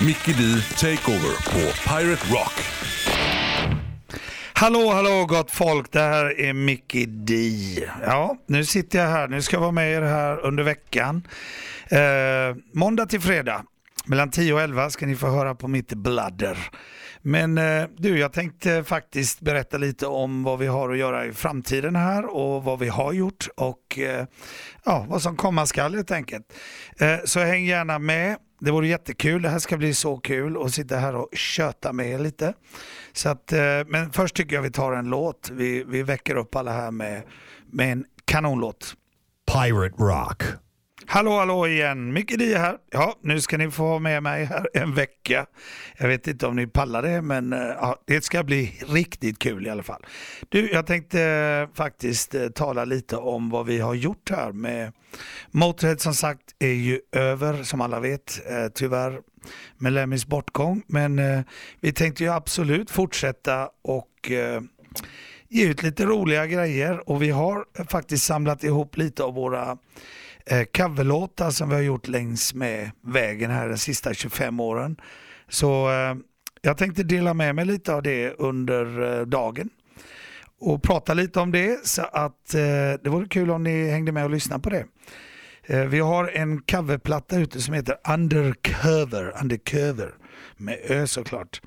Mickey D Takeover på Pirate Rock. Hallå, hallå gott folk, det här är Mickey D. Ja, nu sitter jag här, nu ska jag vara med er här under veckan. Eh, måndag till fredag, mellan 10 och 11 ska ni få höra på mitt bladder. Men eh, du, jag tänkte faktiskt berätta lite om vad vi har att göra i framtiden här och vad vi har gjort och eh, ja, vad som komma skall helt enkelt. Eh, så häng gärna med. Det vore jättekul. Det här ska bli så kul att sitta här och köta med er lite. Så att, eh, men först tycker jag vi tar en låt. Vi, vi väcker upp alla här med, med en kanonlåt. Pirate Rock. Hallå, hallå igen. Micke Di här. Ja, nu ska ni få vara med mig här en vecka. Jag vet inte om ni pallar det, men eh, ja, det ska bli riktigt kul i alla fall. Du, jag tänkte eh, faktiskt eh, tala lite om vad vi har gjort här med Motorhead som sagt är ju över som alla vet, tyvärr med Lemmys bortgång. Men vi tänkte ju absolut fortsätta och ge ut lite roliga grejer och vi har faktiskt samlat ihop lite av våra eh, coverlåtar som vi har gjort längs med vägen här de sista 25 åren. Så eh, jag tänkte dela med mig lite av det under eh, dagen och prata lite om det så att eh, det vore kul om ni hängde med och lyssnade på det. Eh, vi har en coverplatta ute som heter Undercover, Undercover med Ö såklart.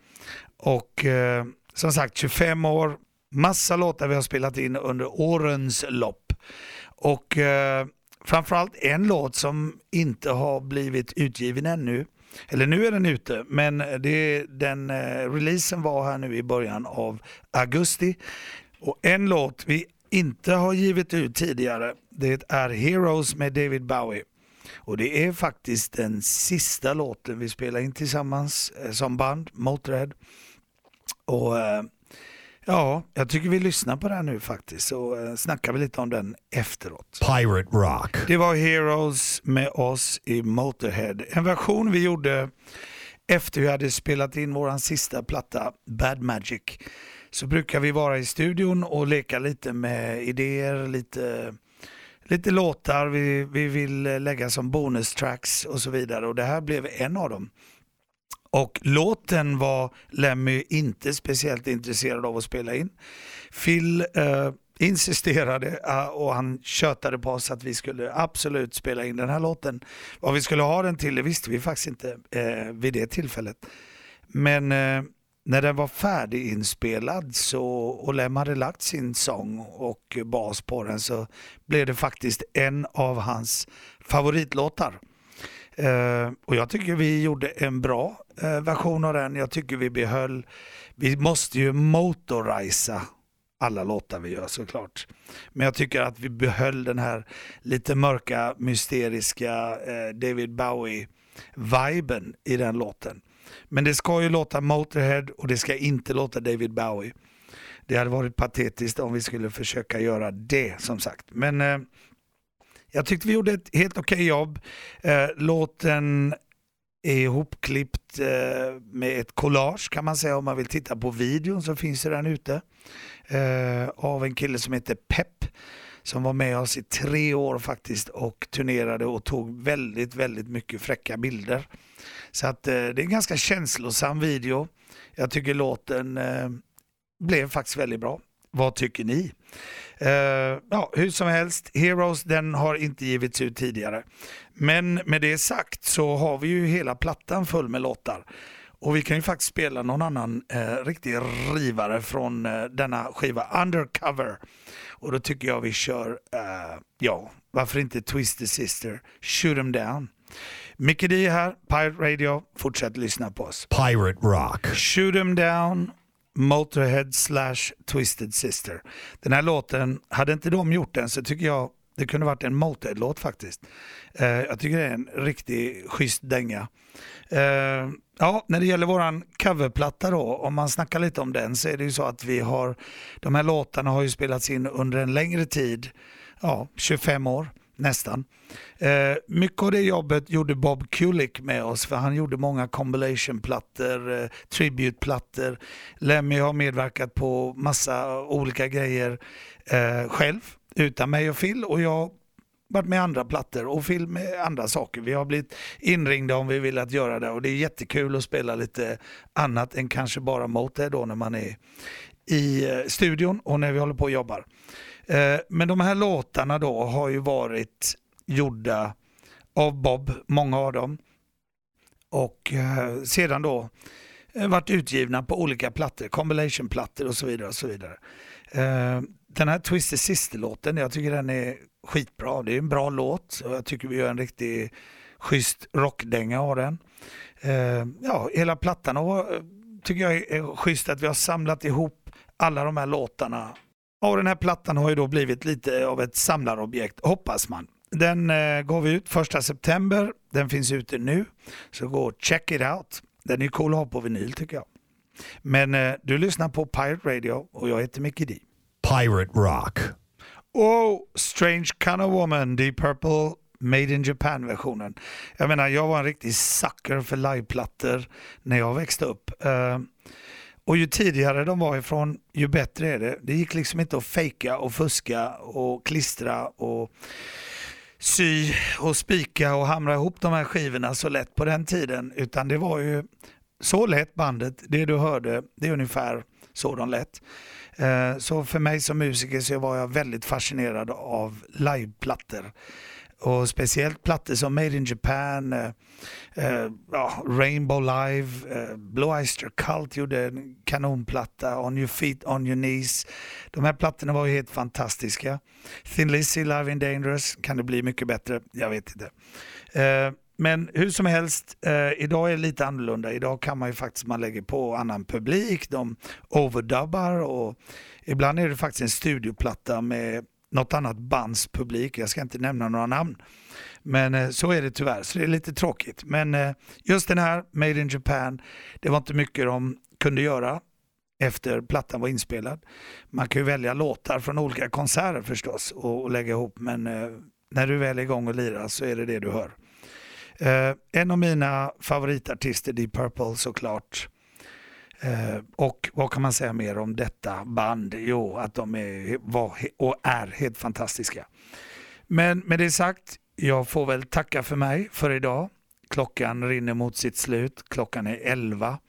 Och eh, som sagt 25 år, massa låtar vi har spelat in under årens lopp. Och eh, framförallt en låt som inte har blivit utgiven ännu. Eller nu är den ute, men det, den eh, releasen var här nu i början av augusti. Och en låt vi inte har givit ut tidigare, det är Heroes med David Bowie. Och det är faktiskt den sista låten vi spelar in tillsammans eh, som band, Motörhead. Och eh, Ja, jag tycker vi lyssnar på den nu faktiskt så eh, snackar vi lite om den efteråt. Pirate Rock. Det var Heroes med oss i Motorhead. En version vi gjorde efter vi hade spelat in vår sista platta Bad Magic. Så brukar vi vara i studion och leka lite med idéer, lite, lite låtar vi, vi vill lägga som bonustracks och så vidare. Och det här blev en av dem. Och låten var Lemmy inte speciellt intresserad av att spela in. Phil eh, insisterade eh, och han tjötade på oss att vi skulle absolut spela in den här låten. Vad vi skulle ha den till det visste vi faktiskt inte eh, vid det tillfället. Men eh, när den var färdiginspelad så, och Lem hade lagt sin sång och bas på den så blev det faktiskt en av hans favoritlåtar. Uh, och jag tycker vi gjorde en bra Eh, version av den. Jag tycker vi behöll, vi måste ju motorisa alla låtar vi gör såklart. Men jag tycker att vi behöll den här lite mörka, mysteriska eh, David Bowie-viben i den låten. Men det ska ju låta Motorhead och det ska inte låta David Bowie. Det hade varit patetiskt om vi skulle försöka göra det som sagt. Men eh, jag tyckte vi gjorde ett helt okej okay jobb. Eh, låten är ihopklippt eh, med ett collage kan man säga om man vill titta på videon så finns det den ute. Eh, av en kille som heter Pep som var med oss i tre år faktiskt och turnerade och tog väldigt, väldigt mycket fräcka bilder. Så att eh, det är en ganska känslosam video. Jag tycker låten blev faktiskt väldigt bra. Vad tycker ni? Uh, ja, hur som helst, Heroes den har inte givits ut tidigare. Men med det sagt så har vi ju hela plattan full med låtar. Och vi kan ju faktiskt spela någon annan uh, riktig rivare från uh, denna skiva, Undercover. Och då tycker jag vi kör, ja, varför inte Twisted Sister, Shoot 'em down. Micke D här, Pirate Radio, fortsätt lyssna på oss. Pirate Rock. Shoot 'em down. Motorhead slash Twisted Sister. Den här låten, hade inte de gjort den så tycker jag det kunde varit en Motorhead-låt faktiskt. Eh, jag tycker det är en riktigt schysst dänga. Eh, ja, när det gäller våran coverplatta då, om man snackar lite om den så är det ju så att vi har, de här låtarna har ju spelats in under en längre tid, ja 25 år nästan. Eh, mycket av det jobbet gjorde Bob Kulick med oss för han gjorde många compilationplattor, eh, tributeplattor. Lemmy har medverkat på massa olika grejer eh, själv utan mig och Phil och jag varit med andra plattor och film med andra saker. Vi har blivit inringda om vi vill att göra det och det är jättekul att spela lite annat än kanske bara Motörhead då när man är i eh, studion och när vi håller på och jobbar. Eh, men de här låtarna då har ju varit gjorda av Bob, många av dem. Och eh, sedan då eh, varit utgivna på olika plattor, compilation-plattor och så vidare. och så vidare. Den här Twisted Sister-låten, jag tycker den är skitbra. Det är en bra låt och jag tycker vi gör en riktig schysst rockdänga av den. Ja, hela plattan och tycker jag är schysst att vi har samlat ihop alla de här låtarna. Och den här plattan har ju då blivit lite av ett samlarobjekt, hoppas man. Den eh, går vi ut första september, den finns ute nu, så gå och check it out. Den är cool att ha på vinyl tycker jag. Men eh, du lyssnar på Pirate Radio och jag heter Mickey D. Pirate Rock. Oh, Strange Kind of Woman, Deep Purple Made in Japan-versionen. Jag menar, jag var en riktig sucker för liveplattor när jag växte upp. Uh, och ju tidigare de var ifrån, ju bättre är det. Det gick liksom inte att fejka och fuska och klistra och sy och spika och hamra ihop de här skivorna så lätt på den tiden. Utan det var ju så lätt bandet, det du hörde, det är ungefär så de lät. Eh, så för mig som musiker så var jag väldigt fascinerad av liveplattor. Och speciellt plattor som Made in Japan, eh, eh, ja, Rainbow Live, eh, Blue Oyster Cult gjorde en kanonplatta, On Your Feet, On Your Knees. De här plattorna var ju helt fantastiska. Thin Lizzy, Live in Dangerous, kan det bli mycket bättre? Jag vet inte. Eh, men hur som helst, eh, idag är det lite annorlunda. Idag kan man ju faktiskt, man lägger på annan publik, de overdubbar och ibland är det faktiskt en studioplatta med något annat bands publik. Jag ska inte nämna några namn. Men eh, så är det tyvärr, så det är lite tråkigt. Men eh, just den här, Made in Japan, det var inte mycket de kunde göra efter plattan var inspelad. Man kan ju välja låtar från olika konserter förstås och, och lägga ihop, men eh, när du väl är igång och lirar så är det det du hör. En av mina favoritartister, Deep Purple såklart, Eh, och vad kan man säga mer om detta band? Jo, att de är, var och är helt fantastiska. Men med det sagt, jag får väl tacka för mig för idag. Klockan rinner mot sitt slut. Klockan är 11.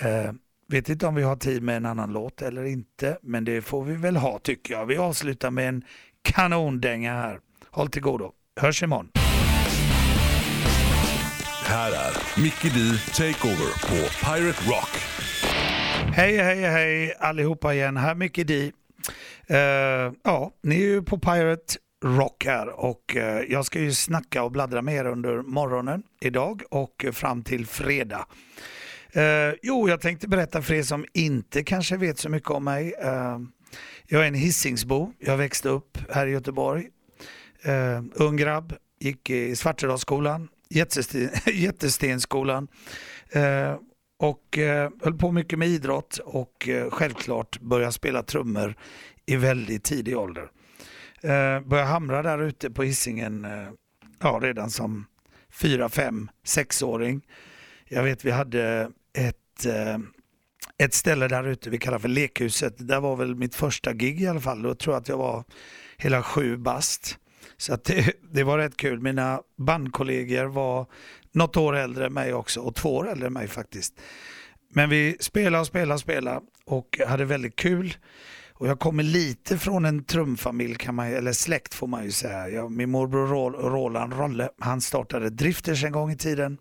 Eh, vet inte om vi har tid med en annan låt eller inte, men det får vi väl ha tycker jag. Vi avslutar med en kanondänga här. Håll till godo. Hörs imorgon. Här är Mickey D Takeover på Pirate Rock. Hej, hej, hej allihopa igen. Här Micke Di. Uh, eh, ja, ni är ju på Pirate Rock här och uh, jag ska ju snacka och bladdra med er under morgonen idag och fram till fredag. Uh, jo, jag tänkte berätta för er som inte kanske vet så mycket om mig. jag är en hissingsbo. Jag växte upp här i Göteborg. ung grabb, gick i Svartedalsskolan, Jättesten, Jättestenskolan och eh, höll på mycket med idrott och eh, självklart började spela trummor i väldigt tidig ålder. Eh, började hamra där ute på hissingen eh, ja, redan som fyra, fem, sexåring. Jag vet vi hade ett, eh, ett ställe där ute vi kallar för Lekhuset. Där var väl mitt första gig i alla fall. Då tror jag att jag var hela sju bast. Så att det, det var rätt kul. Mina bandkollegor var något år äldre än mig också och två år äldre än mig faktiskt. Men vi spelade och spelade och spelade och hade väldigt kul. Och jag kommer lite från en trumfamilj, kan man, eller släkt får man ju säga. Jag, min morbror Roland Rolle, han startade Drifters en gång i tiden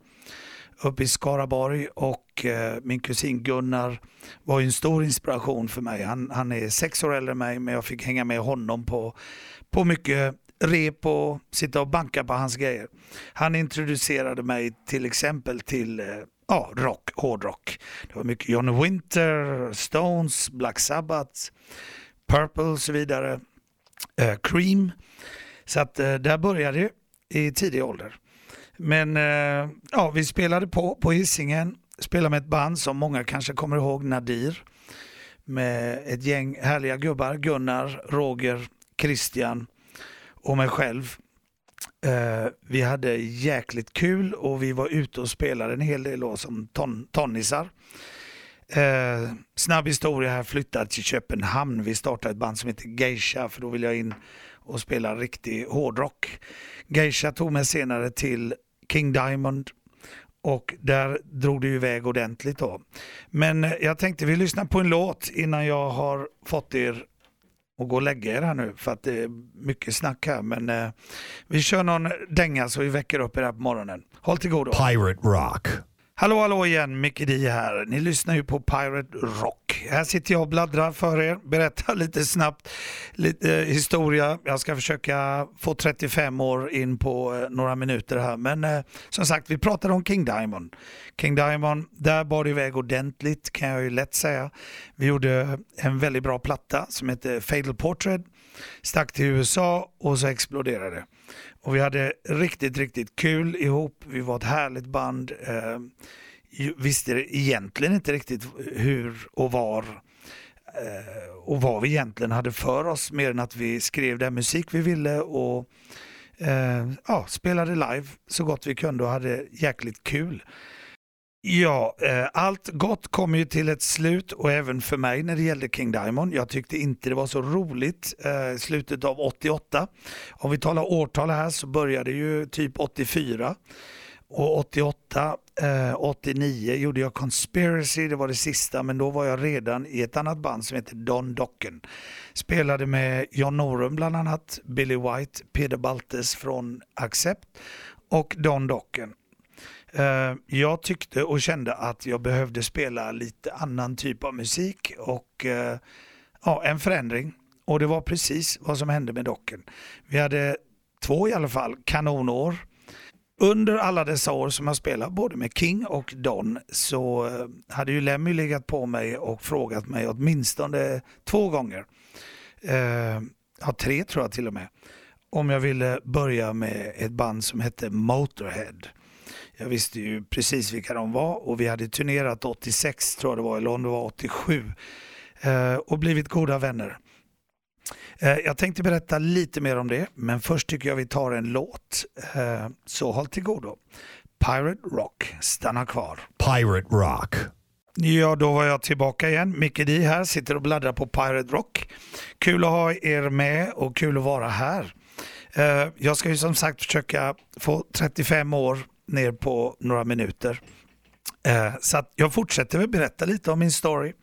uppe i Skaraborg och eh, min kusin Gunnar var en stor inspiration för mig. Han, han är sex år äldre än mig men jag fick hänga med honom på, på mycket rep och sitta och banka på hans grejer. Han introducerade mig till exempel till eh, ja, rock, hårdrock. Det var mycket Johnny Winter, Stones, Black Sabbath, Purple och så vidare. Uh, Cream. Så att eh, där började det i tidig ålder. Men uh, ja, vi spelade på på Hisingen, spelade med ett band som många kanske kommer ihåg, Nadir. Med ett gäng härliga gubbar, Gunnar, Roger, Christian och mig själv. Eh, vi hade jäkligt kul och vi var ute och spelade en hel del år som ton, tonnisar. Eh, snabb historia här, flyttade till Köpenhamn. Vi startade ett band som heter Geisha för då ville jag in och spela riktig hårdrock. Geisha tog mig senare till King Diamond och där drog det iväg ordentligt då. Men jag tänkte vi lyssnar på en låt innan jag har fått er och gå och lägga er här nu för att det är mycket snack här. Men eh, vi kör någon dänga så vi väcker upp er här på morgonen. Håll till godo. Pirate Rock. Hallå hallå igen, Micke D här. Ni lyssnar ju på Pirate Rock. Här sitter jag och bladdrar för er, berättar lite snabbt lite eh, historia. Jag ska försöka få 35 år in på eh, några minuter här. Men eh, som sagt, vi pratade om King Diamond. King Diamond, där bar det iväg ordentligt kan jag ju lätt säga. Vi gjorde en väldigt bra platta som heter Fatal Portrait. Stack till USA och så exploderade det. Och vi hade riktigt, riktigt kul ihop. Vi var ett härligt band. Eh, visste egentligen inte riktigt hur och var eh, och vad vi egentligen hade för oss mer än att vi skrev den musik vi ville och eh, ja, spelade live så gott vi kunde och hade jäkligt kul. Ja, eh, allt gott kommer ju till ett slut och även för mig när det gällde King Diamond. Jag tyckte inte det var så roligt eh, slutet av 88. Om vi talar årtal här så började ju typ 84 och 88, eh, 89 gjorde jag Conspiracy, det var det sista, men då var jag redan i ett annat band som heter Don Docken. Spelade med John Norum bland annat, Billy White, Peter Baltes från Accept och Don Docken. Eh, jag tyckte och kände att jag behövde spela lite annan typ av musik och eh, ja, en förändring. Och det var precis vad som hände med Docken. Vi hade två i alla fall kanonår. Under alla dessa år som jag spelade både med King och Don så eh, hade ju Lemmy legat på mig och frågat mig åtminstone två gånger. Eh, ja, tre tror jag till och med. Om jag ville börja med ett band som hette Motorhead. Jag visste ju precis vilka de var och vi hade turnerat 86 tror jag det var, eller om det var 87 eh, och blivit goda vänner. Eh, jag tänkte berätta lite mer om det, men först tycker jag vi tar en låt. Eh, så håll till godo. Pirate Rock, stanna kvar. Pirate Rock. Ja, då var jag tillbaka igen. Micke Di här, sitter och bladdrar på Pirate Rock. Kul att ha er med och kul att vara här. Jag ska ju som sagt försöka få 35 år ner på några minuter. Eh, så jag fortsätter väl berätta lite om min story.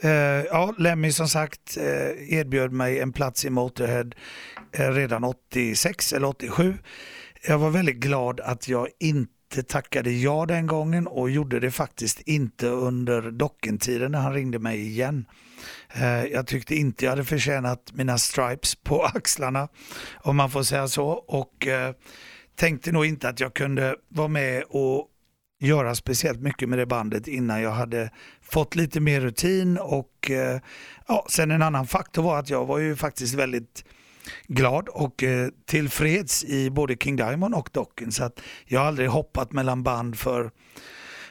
Eh, ja, Lemmy som sagt eh, erbjöd mig en plats i Motorhead eh, redan 86 eller 87. Jag var väldigt glad att jag inte tackade ja den gången och gjorde det faktiskt inte under dockentiden när han ringde mig igen. Eh, jag tyckte inte jag hade förtjänat mina stripes på axlarna om man får säga så. Och eh, tänkte nog inte att jag kunde vara med och göra speciellt mycket med det bandet innan jag hade fått lite mer rutin och eh, ja, sen en annan faktor var att jag var ju faktiskt väldigt glad och eh, tillfreds i både King Diamond och Docken så att jag har aldrig hoppat mellan band för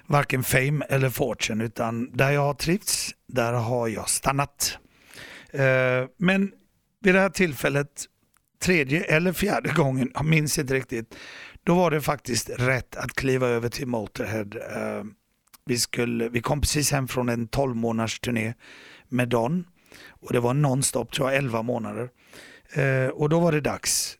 varken fame eller fortune utan där jag har trivts, där har jag stannat. Eh, men vid det här tillfället tredje eller fjärde gången, jag minns inte riktigt, då var det faktiskt rätt att kliva över till Motorhead. Eh, vi, skulle, vi kom precis hem från en 12 månaders turné med Don och det var nonstop, tror jag, 11 månader. Eh, och då var det dags.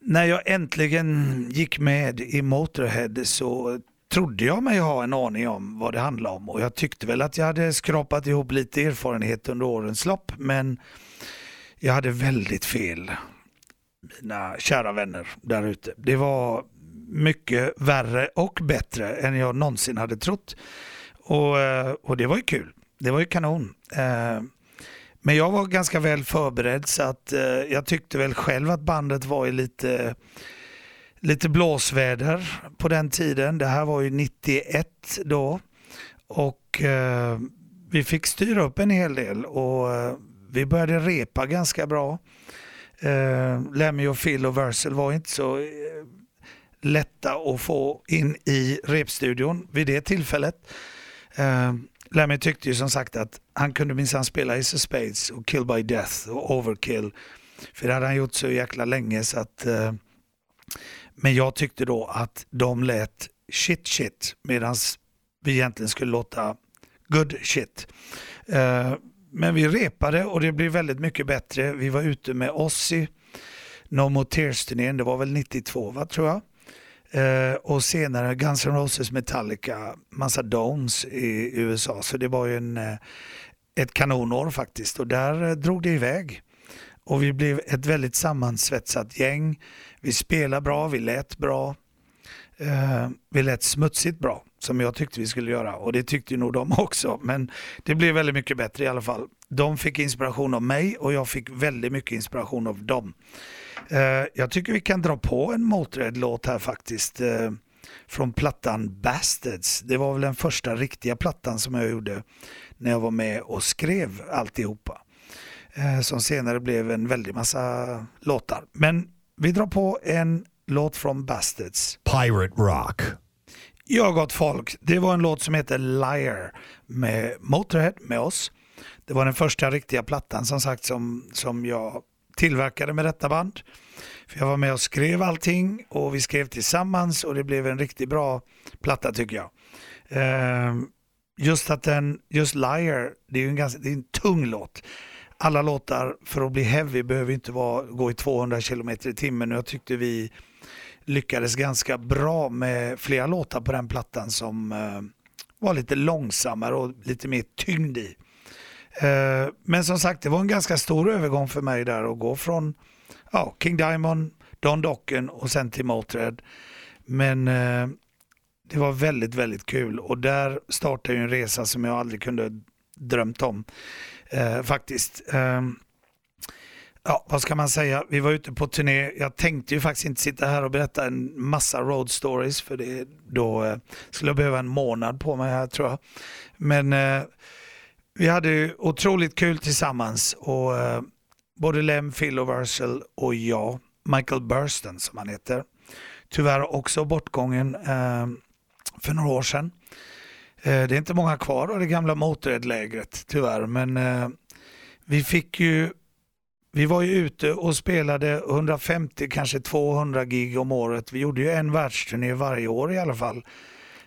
När jag äntligen gick med i Motorhead så trodde jag mig ha en aning om vad det handlade om och jag tyckte väl att jag hade skrapat ihop lite erfarenhet under årens lopp men jag hade väldigt fel mina kära vänner där ute. Det var mycket värre och bättre än jag någonsin hade trott. Och, eh, och det var ju kul. Det var ju kanon. Eh, men jag var ganska väl förberedd så att eh, jag tyckte väl själv att bandet var i lite, lite blåsväder på den tiden. Det här var ju 91 då. Och vi fick styra upp en hel del och vi började repa ganska bra. Eh, Lemmy och Phil och Versel var inte så eh, lätta att få in i repstudion vid det tillfället. Eh, Lemmy tyckte ju som sagt att han kunde minsann spela Ace of Spades och Kill by Death och Overkill. För det hade han gjort så jäkla länge så att eh, men jag tyckte då att de lät shit shit medan vi egentligen skulle låta good shit. Eh, men vi repade och det blev väldigt mycket bättre. Vi var ute med Ozzy No More Tears-turnén, det var väl 92 va, tror jag. Eh, och senare Guns N' Roses, Metallica, massa Domes i USA. Så det var ju en, eh, ett kanonår faktiskt och där eh, drog det iväg. Och vi blev ett väldigt sammansvetsat gäng. Vi spelade bra, vi lät bra. Eh, vi lät smutsigt bra som jag tyckte vi skulle göra och det tyckte nog de också. Men det blev väldigt mycket bättre i alla fall. De fick inspiration av mig och jag fick väldigt mycket inspiration av dem. Eh, jag tycker vi kan dra på en Motörhead-låt här faktiskt. Eh, från plattan Bastards. Det var väl den första riktiga plattan som jag gjorde när jag var med och skrev alltihopa. Eh, som senare blev en väldig massa låtar. Men vi drar på en låt från Bastards. Pirate Rock. Ja gott folk, det var en låt som heter Liar med Motörhead med oss. Det var den första riktiga plattan som sagt som, som jag tillverkade med detta band. För jag var med och skrev allting och vi skrev tillsammans och det blev en riktigt bra platta tycker jag. Ehm, just att den, just Liar, det är ju en, ganska, det är en tung låt. Alla låtar för att bli heavy behöver inte vara, gå i 200 km i timmen och jag tyckte vi lyckades ganska bra med flera låtar på den plattan som eh, var lite långsammare och lite mer tyngd i. Eh, men som sagt, det var en ganska stor övergång för mig där att gå från ja, King Diamond, Don Docken och sen till Motörhead. Men eh, det var väldigt, väldigt kul och där startade en resa som jag aldrig kunde drömt om eh, faktiskt. Ehm, Ja, vad ska man säga? Vi var ute på turné. Jag tänkte ju faktiskt inte sitta här och berätta en massa road stories för det, då eh, skulle jag behöva en månad på mig här tror jag. Men eh, vi hade otroligt kul tillsammans och eh, både Lem, Phil och Versal och jag, Michael Burston som han heter, tyvärr också bortgången eh, för några år sedan. Eh, det är inte många kvar av det gamla Motörhead-lägret tyvärr, men eh, vi fick ju vi var ju ute och spelade 150, kanske 200 gig om året. Vi gjorde ju en världsturné varje år i alla fall.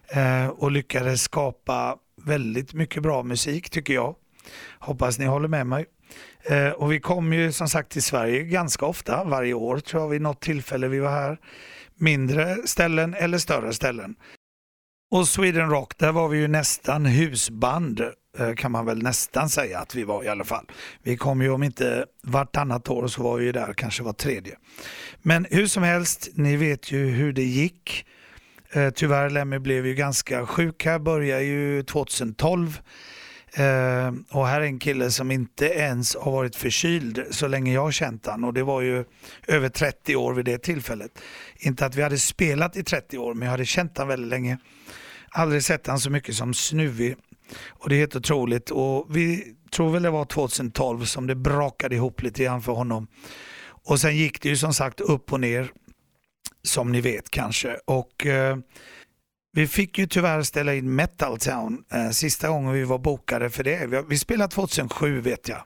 Eh, och lyckades skapa väldigt mycket bra musik tycker jag. Hoppas ni håller med mig. Eh, och vi kom ju som sagt till Sverige ganska ofta, varje år tror jag vid något tillfälle vi var här. Mindre ställen eller större ställen. Och Sweden Rock, där var vi ju nästan husband eh, kan man väl nästan säga att vi var i alla fall. Vi kom ju om inte vartannat år så var vi ju där kanske var tredje. Men hur som helst, ni vet ju hur det gick. Eh, tyvärr Lemmy blev ju ganska sjuk här, började ju 2012. Eh, och här är en kille som inte ens har varit förkyld så länge jag har känt han och det var ju över 30 år vid det tillfället. Inte att vi hade spelat i 30 år men jag hade känt han väldigt länge. Aldrig sett han så mycket som snuvig och det är helt otroligt och vi tror väl det var 2012 som det brakade ihop lite grann för honom. Och sen gick det ju som sagt upp och ner som ni vet kanske. Och eh, vi fick ju tyvärr ställa in Metal Town eh, sista gången vi var bokade för det. Vi, vi spelade 2007 vet jag.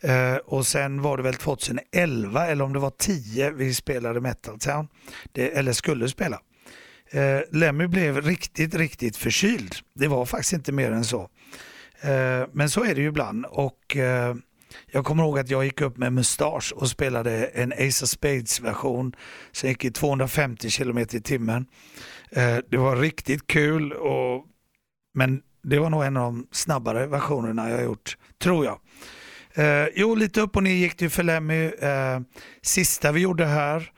Eh, och sen var det väl 2011 eller om det var 10 vi spelade Metal Town. Det, eller skulle spela. Eh, Lemmy blev riktigt, riktigt förkyld. Det var faktiskt inte mer än så. Eh, men så är det ju ibland. Och eh, jag kommer ihåg att jag gick upp med mustasch och spelade en Ace of Spades version som gick i 250 km i timmen. Eh, det var riktigt kul, och, men det var nog en av de snabbare versionerna jag gjort, tror jag. Eh, jo, lite upp och ner gick det för Lemmy. Eh, sista vi gjorde här,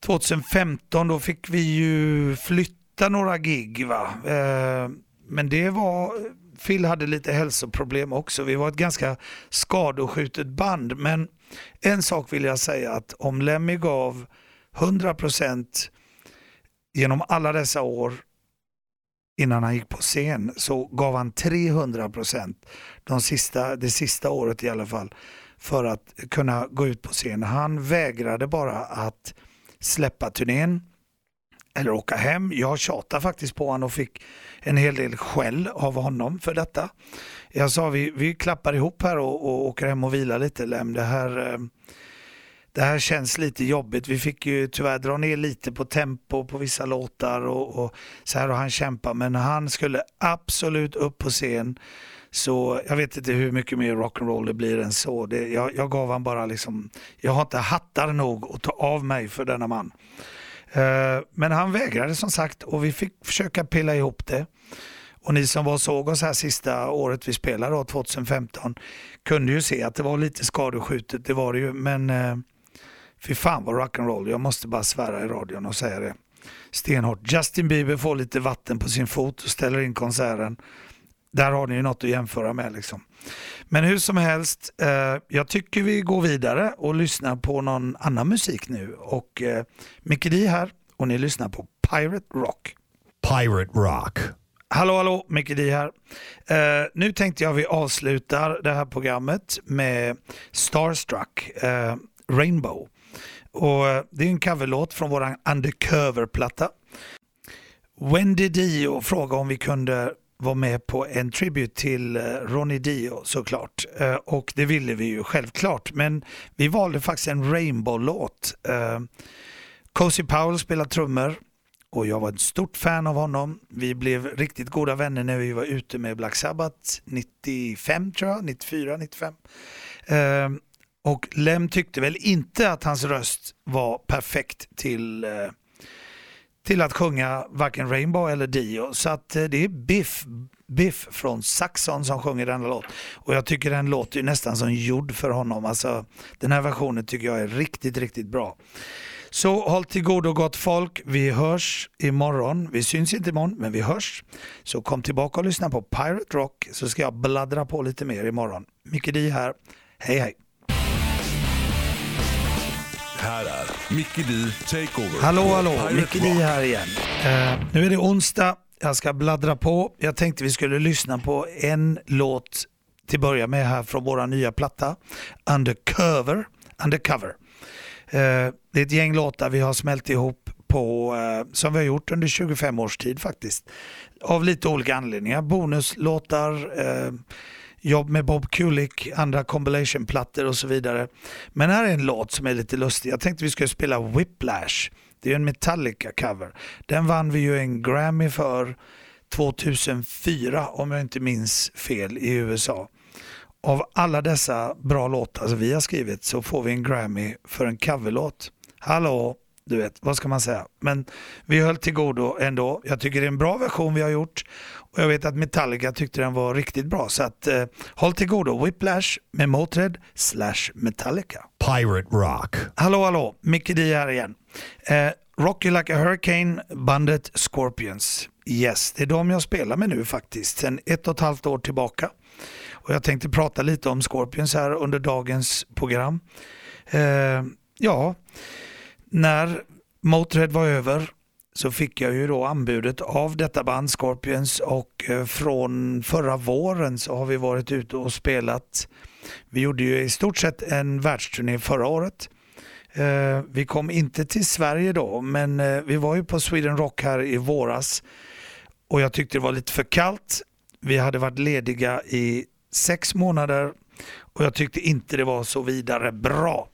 2015, då fick vi ju flytta några gig. Va? Eh, men det var, Phil hade lite hälsoproblem också. Vi var ett ganska skadeskjutet band. Men en sak vill jag säga att om Lemmy gav 100% genom alla dessa år innan han gick på scen så gav han 300% de sista, det sista året i alla fall för att kunna gå ut på scen. Han vägrade bara att släppa turnén eller åka hem. Jag tjatade faktiskt på honom och fick en hel del skäll av honom för detta. Jag sa vi, vi klappar ihop här och, och åker hem och vilar lite Lem. Det här, eh, det här känns lite jobbigt. Vi fick ju tyvärr dra ner lite på tempo på vissa låtar och, och så här har han kämpat. Men han skulle absolut upp på scen. Så jag vet inte hur mycket mer rock'n'roll det blir än så. Det, jag, jag gav han bara liksom, jag har inte hattar nog att ta av mig för denna man. Uh, men han vägrade som sagt och vi fick försöka pilla ihop det. Och ni som var och såg oss här sista året vi spelade, då, 2015, kunde ju se att det var lite skadeskjutet, det var det ju. Men uh, fy fan vad rock'n'roll, jag måste bara svära i radion och säga det. Stenhårt. Justin Bieber får lite vatten på sin fot och ställer in konserten. Där har ni ju något att jämföra med. Liksom. Men hur som helst, eh, jag tycker vi går vidare och lyssnar på någon annan musik nu. Och eh, Micke Di här och ni lyssnar på Pirate Rock. Pirate Rock. Hallå, hallå, Micke Di här. Eh, nu tänkte jag vi avslutar det här programmet med Starstruck, eh, Rainbow. Och eh, Det är en coverlåt från vår Undercover-platta. Wendy Dio frågade om vi kunde vara med på en tribute till eh, Ronny Dio såklart. Eh, och det ville vi ju självklart. Men vi valde faktiskt en Rainbow-låt. Cozy Powell spelar trummor och jag var ett stort fan av honom. Vi blev riktigt goda vänner när vi var ute med Black Sabbath 95 tror jag, 94, 95. Och Lem tyckte väl inte att hans röst var perfekt till eh, till att sjunga varken Rainbow eller Dio. Så att eh, det är Biff, Biff från Saxon som sjunger denna låt. Och jag tycker den låter ju nästan som gjord för honom. Alltså, den här versionen tycker jag är riktigt, riktigt bra. Så håll till godo gott folk. Vi hörs imorgon. Vi syns inte imorgon, men vi hörs. Så kom tillbaka och lyssna på Pirate Rock så ska jag bladdra på lite mer imorgon. Micke Di här. Hej hej! Här är Micke D Takeover. Hallå, hallå, Micke D här igen. Uh, nu är det onsdag, jag ska bladdra på. Jag tänkte vi skulle lyssna på en låt till börja med här från våra nya platta, Undercover. Undercover. Uh, det är ett gäng låtar vi har smält ihop på, uh, som vi har gjort under 25 års tid faktiskt. Av lite olika anledningar. Bonuslåtar, jobb med Bob Kulick, andra compilation-plattor och så vidare. Men här är en låt som är lite lustig. Jag tänkte vi skulle spela Whiplash. Det är en Metallica-cover. Den vann vi ju en Grammy för 2004 om jag inte minns fel i USA. Av alla dessa bra låtar som vi har skrivit så får vi en Grammy för en coverlåt. Hallå, du vet, vad ska man säga? Men vi höll till godo ändå. Jag tycker det är en bra version vi har gjort och jag vet att Metallica tyckte den var riktigt bra. Så att, eh, håll till godo. Whiplash med Motörhead slash Metallica. Pirate Rock. Hallå, hallå. Micke D här igen. Eh, Rocky Like a Hurricane, bandet Scorpions. Yes, det är de jag spelar med nu faktiskt, sen ett och ett halvt år tillbaka. Och jag tänkte prata lite om Scorpions här under dagens program. Eh, ja, när Motörhead var över så fick jag ju då anbudet av detta band Scorpions och eh, från förra våren så har vi varit ute och spelat. Vi gjorde ju i stort sett en världsturné förra året. Eh, vi kom inte till Sverige då men eh, vi var ju på Sweden Rock här i våras och jag tyckte det var lite för kallt. Vi hade varit lediga i sex månader och jag tyckte inte det var så vidare bra.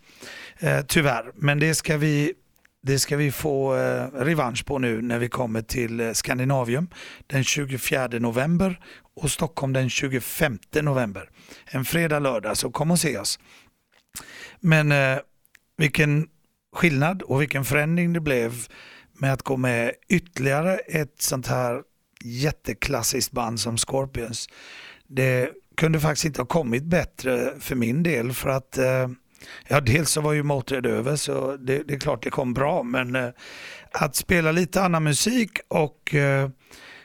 Tyvärr, men det ska vi det ska vi få eh, revansch på nu när vi kommer till eh, Skandinavium den 24 november och Stockholm den 25 november. En fredag, lördag, så kom och se oss. Men eh, vilken skillnad och vilken förändring det blev med att gå med ytterligare ett sånt här jätteklassiskt band som Scorpions. Det kunde faktiskt inte ha kommit bättre för min del för att eh, Ja, dels så var ju Motörhead över så det, det, är klart det kom bra men eh, att spela lite annan musik och eh,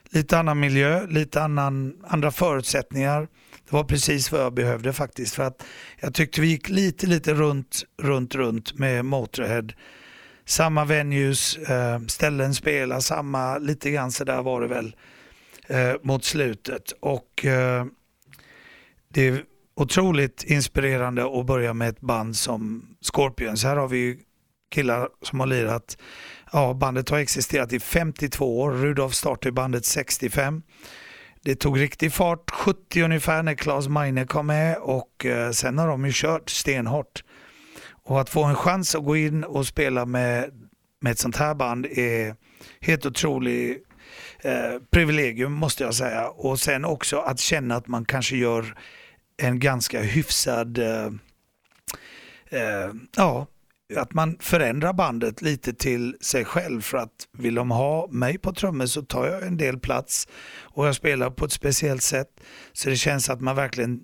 lite annan miljö, lite annan, andra förutsättningar. Det var precis vad jag behövde faktiskt för att jag tyckte vi gick lite, lite runt, runt, runt med Motörhead. Samma venues, eh, ställen spela, samma, lite grann sådär var det väl eh, mot slutet och eh, det otroligt inspirerande att börja med ett band som Scorpions. Här har vi killar som har lirat, ja bandet har existerat i 52 år, Rudolf startade bandet 65. Det tog riktig fart 70 ungefär när Claes Meine kom med och eh, sen har de ju kört stenhårt. Och att få en chans att gå in och spela med, med ett sånt här band är helt otroligt eh, privilegium måste jag säga. Och sen också att känna att man kanske gör en ganska hyfsad eh, eh, ja, att man förändrar bandet lite till sig själv för att vill de ha mig på trummor så tar jag en del plats och jag spelar på ett speciellt sätt. Så det känns att man verkligen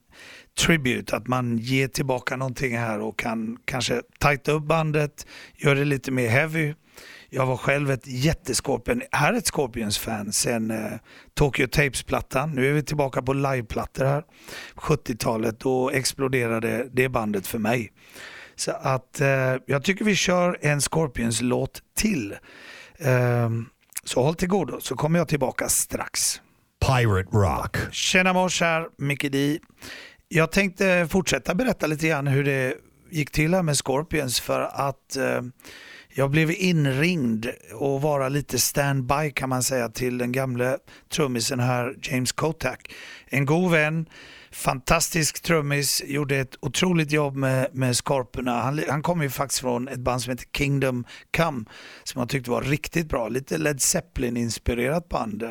tribute, att man ger tillbaka någonting här och kan kanske tajta upp bandet, göra det lite mer heavy. Jag var själv ett jättescorpion, är ett Scorpions-fan sen eh, Tokyo Tapes-plattan. Nu är vi tillbaka på liveplattor här. 70-talet, då exploderade det bandet för mig. Så att eh, jag tycker vi kör en Scorpions-låt till. Eh, så håll till godo så kommer jag tillbaka strax. Pirate Rock. Tjena mors här, Micke D. Jag tänkte fortsätta berätta lite grann hur det gick till här med Scorpions för att eh, jag blev inringd och vara lite standby kan man säga till den gamle trummisen här James Kotak. En god vän fantastisk trummis, gjorde ett otroligt jobb med, med skorporna. Han, han kom ju faktiskt från ett band som heter Kingdom Come som jag tyckte var riktigt bra. Lite Led Zeppelin-inspirerat band.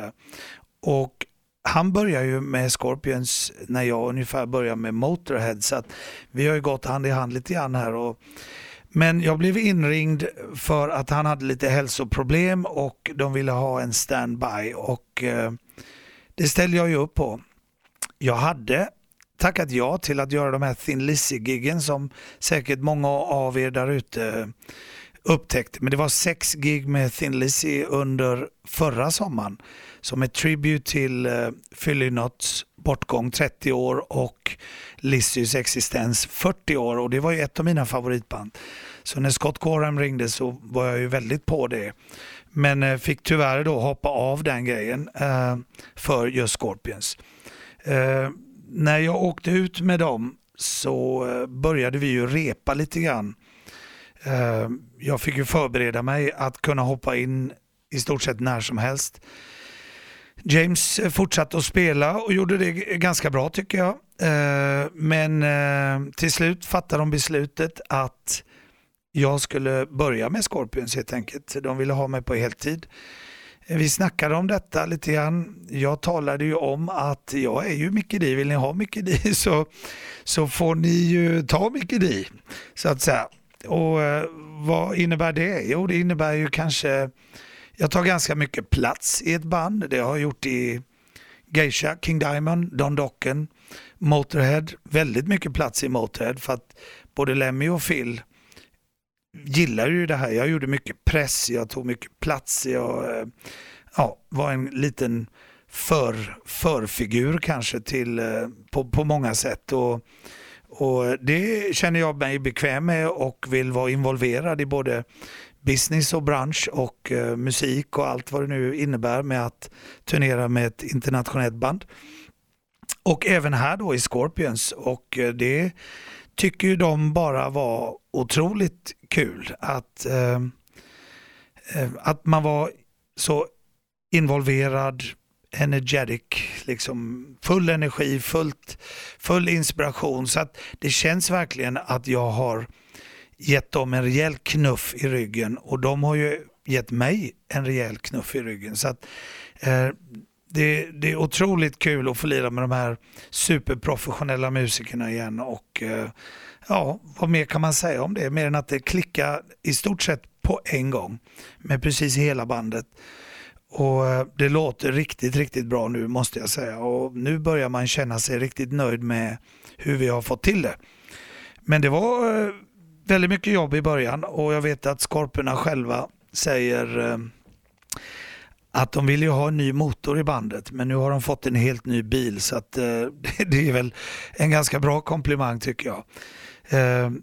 Och han började ju med Scorpions när jag ungefär började med Motorhead så att vi har ju gått hand i hand lite grann här. Och, men jag blev inringd för att han hade lite hälsoproblem och de ville ha en standby och eh, det ställde jag ju upp på. Jag hade tackat ja till att göra de här Thin Lizzy-giggen som säkert många av er där ute upptäckt. Men det var sex gig med Thin Lizzy under förra sommaren som ett tribute till eh, uh, Philly Knots bortgång 30 år och Lizzys existens 40 år och det var ju ett av mina favoritband. Så när Scott Gorham ringde så var jag ju väldigt på det. Men uh, fick tyvärr då hoppa av den grejen uh, för just Scorpions. Uh, när jag åkte ut med dem så började vi ju repa lite grann. Eh, jag fick ju förbereda mig att kunna hoppa in i stort sett när som helst. James fortsatte att spela och gjorde det ganska bra tycker jag. Eh, men eh, till slut fattade de beslutet att jag skulle börja med Scorpions helt enkelt. De ville ha mig på heltid. Vi snackade om detta lite grann. Jag talade ju om att jag är ju Micke Di. Vill ni ha Micke Di så, så får ni ju ta Micke Di. Så att säga. Och eh, vad innebär det? Jo, det innebär ju kanske, jag tar ganska mycket plats i ett band. Det har jag gjort i Geisha, King Diamond, Don Docken, Motorhead. Väldigt mycket plats i Motorhead för att både Lemmy och Phil gillar ju det här. Jag gjorde mycket press, jag tog mycket plats, jag eh, ja, var en liten för, förfigur kanske till, eh, på, på många sätt. Och, och Det känner jag mig bekväm med och vill vara involverad i både business och bransch och eh, musik och allt vad det nu innebär med att turnera med ett internationellt band. Och även här då i Scorpions och eh, det tycker ju de bara var otroligt kul att, eh, eh att man var så involverad, energetic, liksom full energi, fullt, full inspiration. Så att det känns verkligen att jag har gett dem en rejäl knuff i ryggen och de har ju gett mig en rejäl knuff i ryggen. Så att, eh, det, det, är otroligt kul att få lira med de här superprofessionella musikerna igen och eh, ja, vad mer kan man säga om det? Mer än att det klickar i stort sett på en gång med precis hela bandet. Och eh, Det låter riktigt, riktigt bra nu måste jag säga och nu börjar man känna sig riktigt nöjd med hur vi har fått till det. Men det var eh, väldigt mycket jobb i början och jag vet att Skorporna själva säger eh, att de vill ju ha en ny motor i bandet men nu har de fått en helt ny bil så att, det är väl en ganska bra komplimang tycker jag.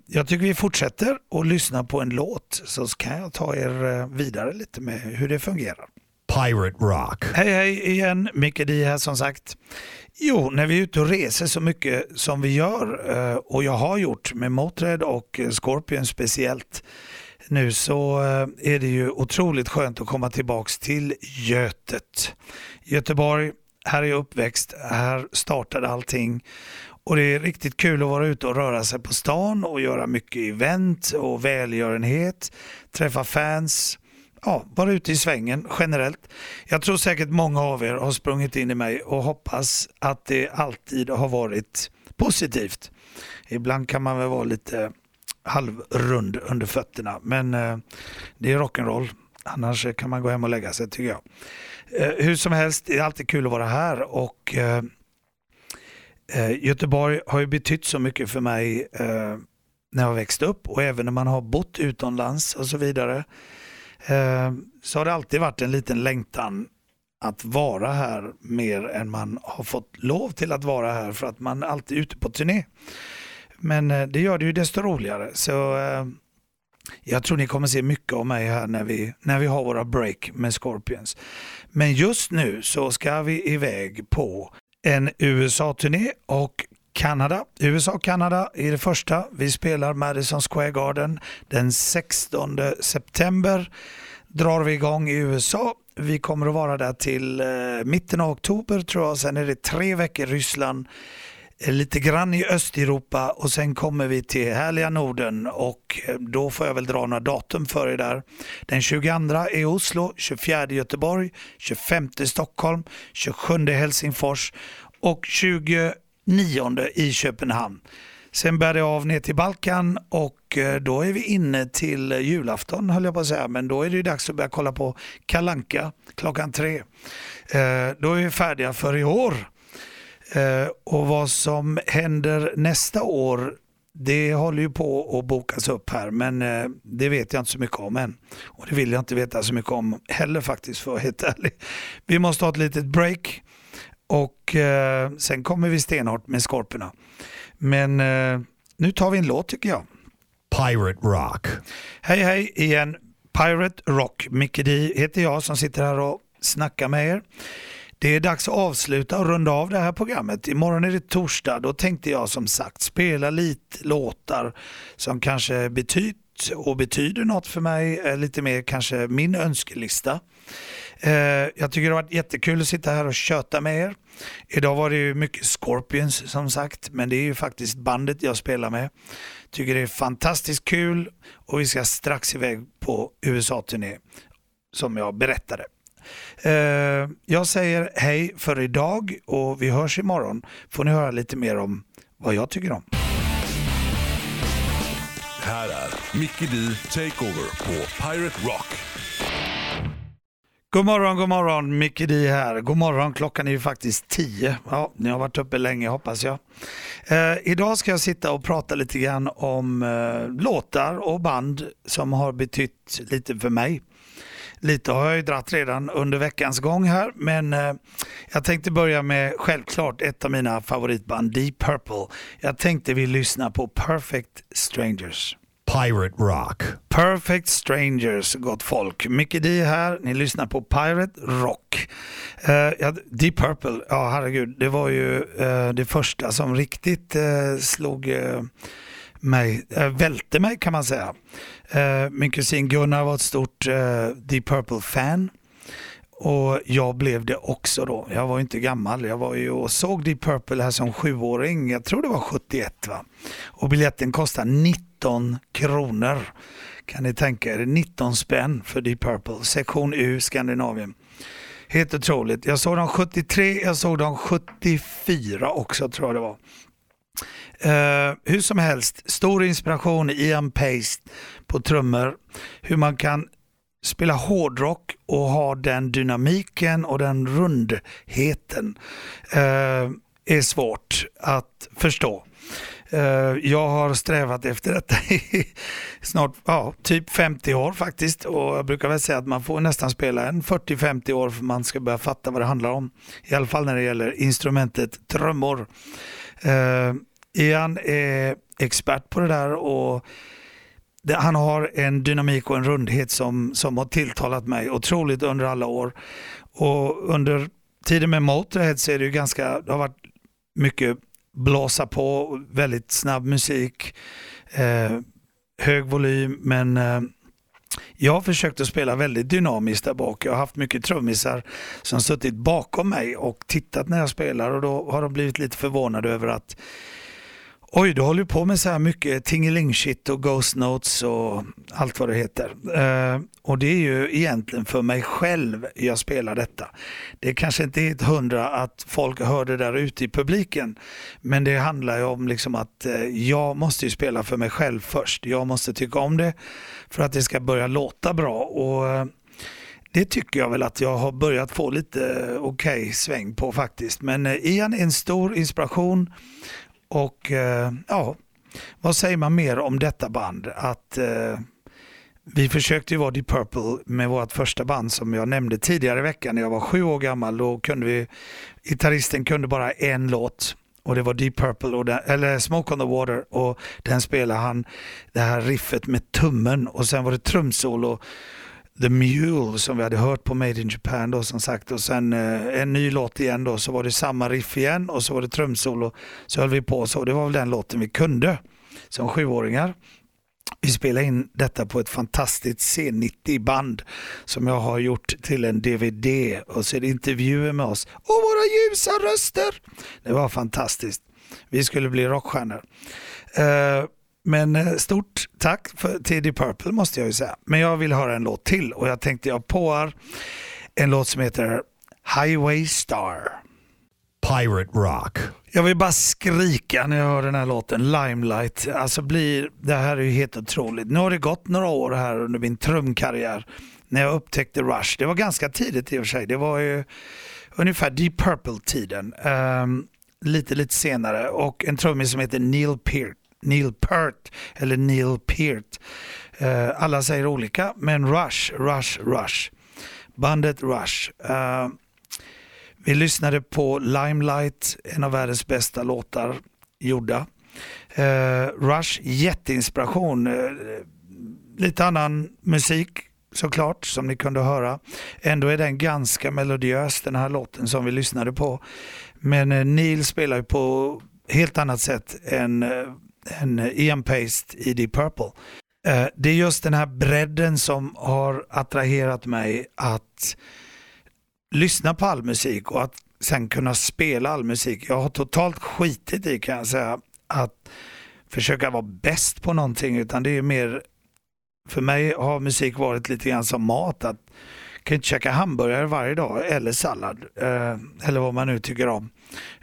Jag tycker vi fortsätter och lyssna på en låt så kan jag ta er vidare lite med hur det fungerar. Pirate Rock. Hej hej igen, Micke Di här som sagt. Jo, när vi är ute och reser så mycket som vi gör eh, och jag har gjort med Motörhead och Scorpion speciellt nu så eh, är det ju otroligt skönt att komma tillbaks till Götet. Göteborg, här är jag uppväxt, här startade allting Och det är riktigt kul att vara ute och röra sig på stan och göra mycket event och välgörenhet, träffa fans, ja, vara ute i svängen generellt. Jag tror säkert många av er har sprungit in i mig och hoppas att det alltid har varit positivt. Ibland kan man väl vara lite halvrund under fötterna, men eh, det är rock'n'roll. Annars eh, kan man gå hem och lägga sig tycker jag. Eh, hur som helst, det är alltid kul att vara här och Göteborg har ju betytt så mycket för mig när jag växte upp och även när man har bott utomlands och så vidare. Eh, så har det alltid varit en liten längtan att vara här mer än man har fått lov till att vara här för att man alltid är ute på turné. Men eh, det gör det ju desto roligare. Så eh, jag tror ni kommer se mycket av mig här när vi, när vi har våra break med Scorpions. Men just nu så ska vi iväg på en USA-turné och Kanada. USA och Kanada är det första. Vi spelar Madison Square Garden den 16 september. Drar vi igång i USA. Vi kommer att vara där till eh, mitten av oktober tror jag. Sen är det tre veckor i Ryssland eh, lite grann i Östeuropa och sen kommer vi till härliga Norden och eh, då får jag väl dra några datum för er där. Den 22 i Oslo, 24 Göteborg, 25 Stockholm, 27 Helsingfors och 20 29 i Köpenhamn. Sen bär det av ner till Balkan och eh, då är vi inne till julafton höll jag på att säga, men då är det dags att börja kolla på Kalanka klockan tre. Eh, då är vi färdiga för i år. Eh, och vad som händer nästa år det håller ju på att bokas upp här men det vet jag inte så mycket om än. Och det vill jag inte veta så mycket om heller faktiskt för att vara helt ärlig. Vi måste ha ett litet break och eh, sen kommer vi stenhårt med skorporna. Men eh, nu tar vi en låt tycker jag. Pirate Rock. Hej hej igen. Pirate Rock. Micke D heter jag som sitter här och snackar med er. Det är dags att avsluta och runda av det här programmet. Imorgon är det torsdag. Då tänkte jag som sagt spela lite låtar som kanske betytt och betyder något för mig. Lite mer kanske min önskelista. Eh, jag tycker det har varit jättekul att sitta här och köta med er. Idag var det ju mycket Scorpions som sagt, men det är ju faktiskt bandet jag spelar med. Tycker det är fantastiskt kul och vi ska strax iväg på USA-turné som jag berättade. Eh, jag säger hej för idag och vi hörs imorgon. Får ni höra lite mer om vad jag tycker om. Här är Mickey D Takeover på Pirate Rock. God morgon, god morgon, Micke D här. God morgon, klockan är ju faktiskt 10. Ja, ni har varit uppe länge hoppas jag. Eh, idag ska jag sitta och prata lite grann om eh, låtar och band som har betytt lite för mig. Lite har jag ju dratt redan under veckans gång här, men eh, jag tänkte börja med självklart ett av mina favoritband, Deep Purple. Jag tänkte vi lyssna på Perfect Strangers. Pirate Rock. Perfect Strangers, gott folk. Micke D här, ni lyssnar på Pirate Rock. Uh, ja, Deep Purple, ja herregud, det var ju uh, det första som riktigt uh, slog mig, välte mig kan man säga. Uh, min kusin Gunnar var ett stort uh, Deep Purple-fan. Och jag blev det också då. Jag var inte gammal. Jag var ju och såg Deep Purple här som sjuåring. Jag tror det var 71 va. Och biljetten kostade 19 kronor. Kan ni tänka er? 19 spänn för Deep Purple. Sektion U, Skandinavien. Helt otroligt. Jag såg dem 73, jag såg dem 74 också tror jag det var. Uh, hur som helst, stor inspiration Ian Pace på trummor. Hur man kan spela hårdrock och ha den dynamiken och den rundheten eh, är svårt att förstå. Eh, jag har strävat efter detta i snart, ja, typ 50 år faktiskt och jag brukar väl säga att man får nästan spela en 40-50 år för man ska börja fatta vad det handlar om. I alla fall när det gäller instrumentet trummor. Eh, Ian är expert på det där och det, han har en dynamik och en rundhet som, som har tilltalat mig otroligt under alla år. Och under tiden med Motorhead så är det ju ganska, det har varit mycket blåsa på, väldigt snabb musik, eh, hög volym men eh, jag har försökt att spela väldigt dynamiskt där bak. Jag har haft mycket trummisar som suttit bakom mig och tittat när jag spelar och då har de blivit lite förvånade över att Oj, du håller på med så här mycket tingeling shit och ghost notes och allt vad det heter. Eh, och det är ju egentligen för mig själv jag spelar detta. Det är kanske inte helt hundra att folk hör det där ute i publiken. Men det handlar ju om liksom att eh, jag måste ju spela för mig själv först. Jag måste tycka om det för att det ska börja låta bra. Och eh, det tycker jag väl att jag har börjat få lite eh, okej okay sväng på faktiskt. Men eh, Ian är en stor inspiration och eh, ja, vad säger man mer om detta band? Att eh, vi försökte ju vara Deep Purple med vårt första band som jag nämnde tidigare i veckan när jag var sju år gammal. Då kunde vi, gitarristen kunde bara en låt och det var Deep Purple, och den, eller Smoke on the Water och den spelade han det här riffet med tummen och sen var det trumsolo The Mule som vi hade hört på Made in Japan då som sagt och sen eh, en ny låt igen då så var det samma riff igen och så var det trumsolo. Så höll vi på så det var väl den låten vi kunde som sjuåringar. Vi spelade in detta på ett fantastiskt C90-band som jag har gjort till en DVD och så är det intervjuer med oss och våra ljusa röster. Det var fantastiskt. Vi skulle bli rockstjärnor. Eh, men eh, stort tack för, till Deep Purple måste jag ju säga. Men jag vill höra en låt till och jag tänkte jag påar en låt som heter Highway Star. Pirate Rock. Jag vill bara skrika när jag hör den här låten, Limelight. Alltså blir, det här är ju helt otroligt. Nu har det gått några år här under min trumkarriär när jag upptäckte Rush. Det var ganska tidigt i och för sig. Det var ju ungefär Deep Purple-tiden. Um, lite, lite senare. Och en trummis som heter Neil Peart Neil Peart eller Neil Peart. Uh, alla säger olika, men Rush, Rush, Rush. Bandet Rush. Uh, vi lyssnade på Limelight, en av världens bästa låtar gjorda. Uh, Rush, jätteinspiration. lite annan musik såklart, som ni kunde höra. Ändå är den ganska melodiös, den här låten som vi lyssnade på. Men Neil spelar ju på helt annat sätt än en Ian Paste i Deep Purple. Eh, det är just den här bredden som har attraherat mig att lyssna på all musik och att sen kunna spela all musik. Jag har totalt skitit i kan jag säga att försöka vara bäst på någonting utan det är mer för mig har musik varit lite grann som mat. Att kan inte käka hamburgare varje dag eller sallad eh, eller vad man nu tycker om.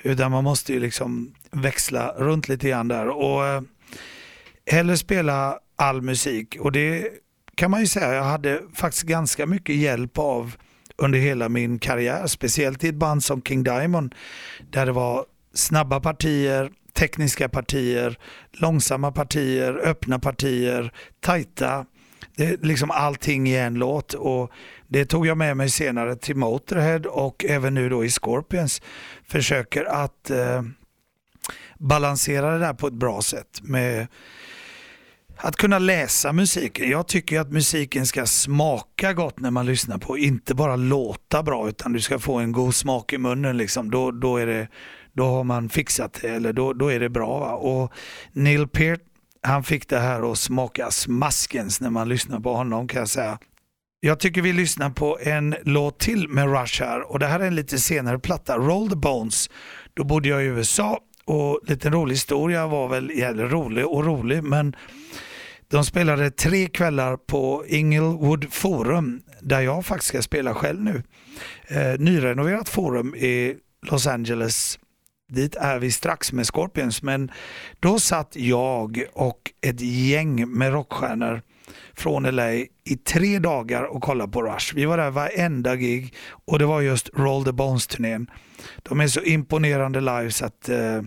Utan man måste ju liksom växla runt lite grann där och eh, hellre spela all musik och det kan man ju säga, jag hade faktiskt ganska mycket hjälp av under hela min karriär, speciellt i ett band som King Diamond där det var snabba partier, tekniska partier, långsamma partier, öppna partier, tajta. Det är liksom allting i en låt och det tog jag med mig senare till Motorhead och även nu då i Scorpions. Försöker att eh, balansera det där på ett bra sätt med att kunna läsa musiken. Jag tycker att musiken ska smaka gott när man lyssnar på, inte bara låta bra utan du ska få en god smak i munnen. Liksom. Då, då, är det, då har man fixat det, eller då, då är det bra. Va? Och Neil Peart, han fick det här att smaka smaskens när man lyssnar på honom kan jag säga. Jag tycker vi lyssnar på en låt till med Rush här och det här är en lite senare platta, Roll the Bones. Då bodde jag i USA och lite rolig historia var väl, eller rolig och rolig, men de spelade tre kvällar på Inglewood Forum där jag faktiskt ska spela själv nu. Eh, nyrenoverat forum i Los Angeles. Dit är vi strax med Scorpions men då satt jag och ett gäng med rockstjärnor från LA i tre dagar och kollade på Rush. Vi var där varenda gig och det var just Roll the Bones-turnén. De är så imponerande live så att eh,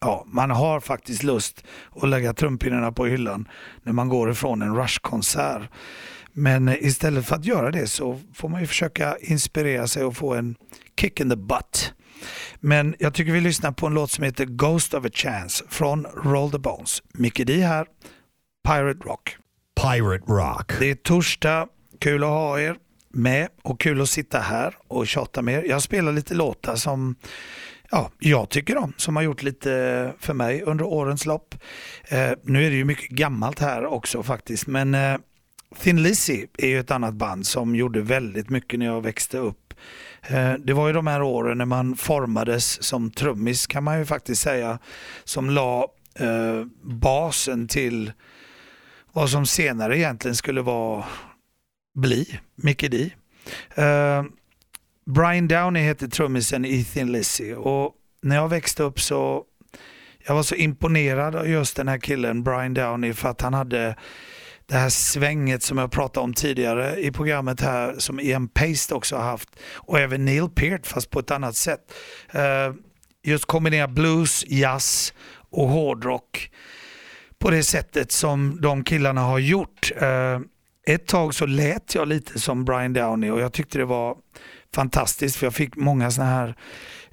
ja, man har faktiskt lust att lägga trumpinnarna på hyllan när man går ifrån en Rush-konsert. Men istället för att göra det så får man ju försöka inspirera sig och få en kick in the butt. Men jag tycker vi lyssnar på en låt som heter Ghost of a Chance från Roll the Bones. Mickey D här, Pirate Rock. Pirate Rock. Det är torsdag, kul att ha er med och kul att sitta här och tjata med er. Jag spelar lite låtar som ja, jag tycker om, som har gjort lite för mig under årens lopp. Eh, nu är det ju mycket gammalt här också faktiskt, men eh, Thin Lizzy är ju ett annat band som gjorde väldigt mycket när jag växte upp. Eh, det var ju de här åren när man formades som trummis kan man ju faktiskt säga, som la eh, basen till vad som senare egentligen skulle vara bli Mickey D. Eh, Brian Downey heter trummisen i Thin Lizzy och när jag växte upp så jag var så imponerad av just den här killen Brian Downey för att han hade det här svänget som jag pratade om tidigare i programmet här som Ian Paste också har haft och även Neil Peart fast på ett annat sätt. Eh, just kombinera blues, jazz och hårdrock på det sättet som de killarna har gjort. Eh, ett tag så lät jag lite som Brian Downey och jag tyckte det var fantastiskt för jag fick många såna här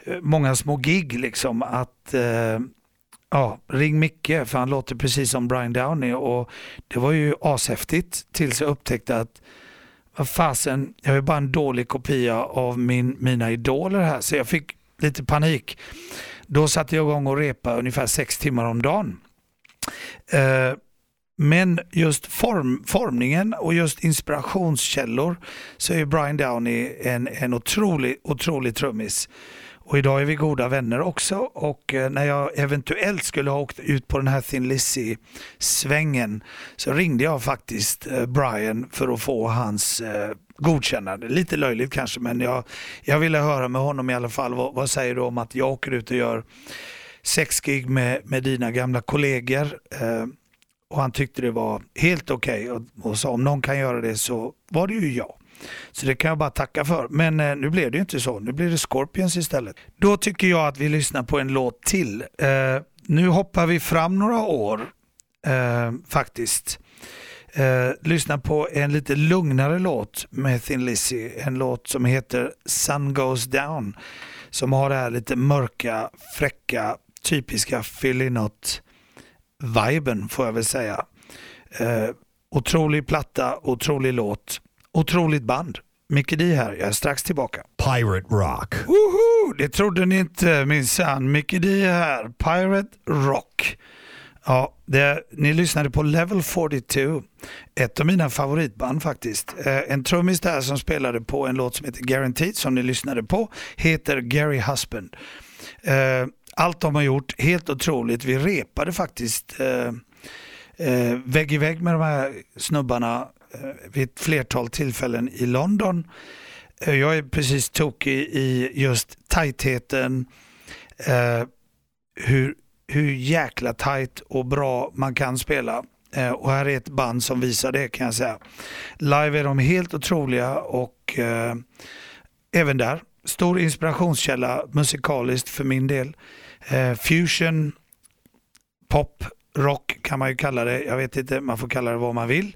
eh, många små gig liksom att eh, Ja, ring Micke för han låter precis som Brian Downey och det var ju ashäftigt tills jag upptäckte att vad fasen, jag är bara en dålig kopia av min, mina idoler här så jag fick lite panik. Då satte jag igång och repa ungefär sex timmar om dagen. Eh, men just form, formningen och just inspirationskällor så är Brian Downey en, en otrolig, otrolig trummis. Och idag är vi goda vänner också och eh, när jag eventuellt skulle ha åkt ut på den här Thin Lizzy-svängen så ringde jag faktiskt eh, Brian för att få hans eh, godkännande. Lite löjligt kanske men jag, jag ville höra med honom i alla fall. Vad, vad säger du om att jag åker ut och gör sexgig med, med dina gamla kollegor? Och han tyckte det var helt okej okay och, och sa om någon kan göra det så var det ju jag. Så det kan jag bara tacka för. Men eh, nu blev det inte så. Nu blir det Scorpions istället. Då tycker jag att vi lyssnar på en låt till. Eh, nu hoppar vi fram några år eh, faktiskt. Eh, lyssna på en lite lugnare låt med Thin Lizzy. En låt som heter Sun Goes Down. Som har det här lite mörka, fräcka, typiska Fillinot-viben får jag väl säga. Eh, otrolig platta, otrolig låt. Otroligt band. Micke Di här, jag är strax tillbaka. Pirate Rock. Woho! Det trodde ni inte minsann. Micke Di här, Pirate Rock. Ja, det, ni lyssnade på Level 42, ett av mina favoritband faktiskt. Eh, en trummis där som spelade på en låt som heter Guaranteed som ni lyssnade på heter Gary Husband. Eh, allt de har gjort, helt otroligt. Vi repade faktiskt eh, eh, vägg i vägg med de här snubbarna Eh, vid ett flertal tillfällen i London. Eh, jag är precis tokig i just tajtheten, eh, hur, hur jäkla tajt och bra man kan spela. Eh, och här är ett band som visar det kan jag säga. Live är de helt otroliga och eh, även där, stor inspirationskälla musikaliskt för min del. Eh, fusion, pop, rock kan man ju kalla det. Jag vet inte, man får kalla det vad man vill.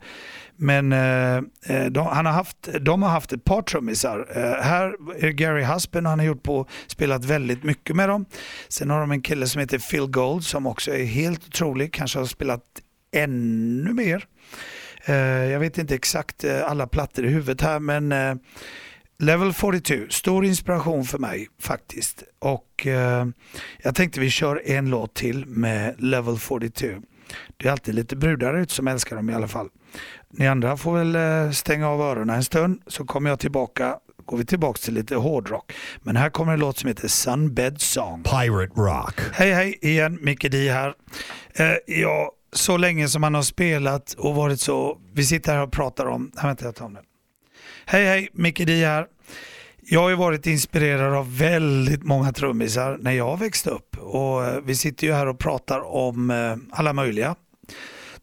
Men eh, eh, de, han har haft, de har haft ett par trummisar. Eh, här är Gary Husband, han har gjort på, spelat väldigt mycket med dem. Sen har de en kille som heter Phil Gold som också är helt otrolig, kanske har spelat ännu mer. Eh, jag vet inte exakt eh, alla plattor i huvudet här men eh, Level 42, stor inspiration för mig faktiskt. Och jag tänkte vi kör en låt till med Level 42. Det är alltid lite brudar ute som älskar dem i alla fall. Ni andra får väl eh, stänga av öronen en stund så kommer jag tillbaka går vi tillbaka till lite hårdrock. Men här kommer en låt som heter Sunbed Song. Pirate Rock. Hej hej igen, Micke Di här. Eh, ja, så länge som man har spelat och varit så, vi sitter här och pratar om, nej vänta jag tar om den. Hej hej, Micke Di här. Jag har ju varit inspirerad av väldigt många trummisar när jag växte upp och eh, vi sitter ju här och pratar om eh, alla möjliga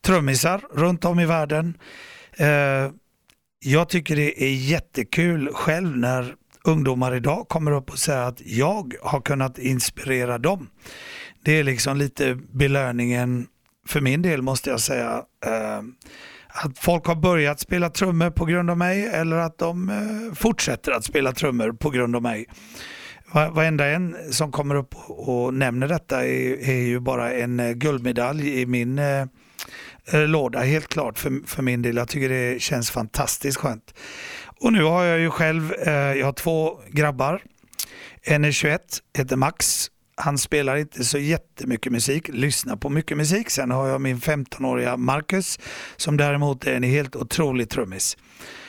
trummisar runt om i världen. Eh, jag tycker det är jättekul själv när ungdomar idag kommer upp och säger att jag har kunnat inspirera dem. Det är liksom lite belöningen för min del måste jag säga. Att folk har börjat spela trummor på grund av mig eller att de eh, fortsätter att spela trummor på grund av mig. Varenda en som kommer upp och nämner detta är, är ju bara en eh, guldmedalj i min eh, eh, låda helt klart för, för min del. Jag tycker det känns fantastiskt skönt. Och nu har jag ju själv, eh, jag har två grabbar. En är 21, heter Max han spelar inte så jättemycket musik, lyssnar på mycket musik. Sen har jag min 15-åriga Marcus som däremot är en helt otrolig trummis.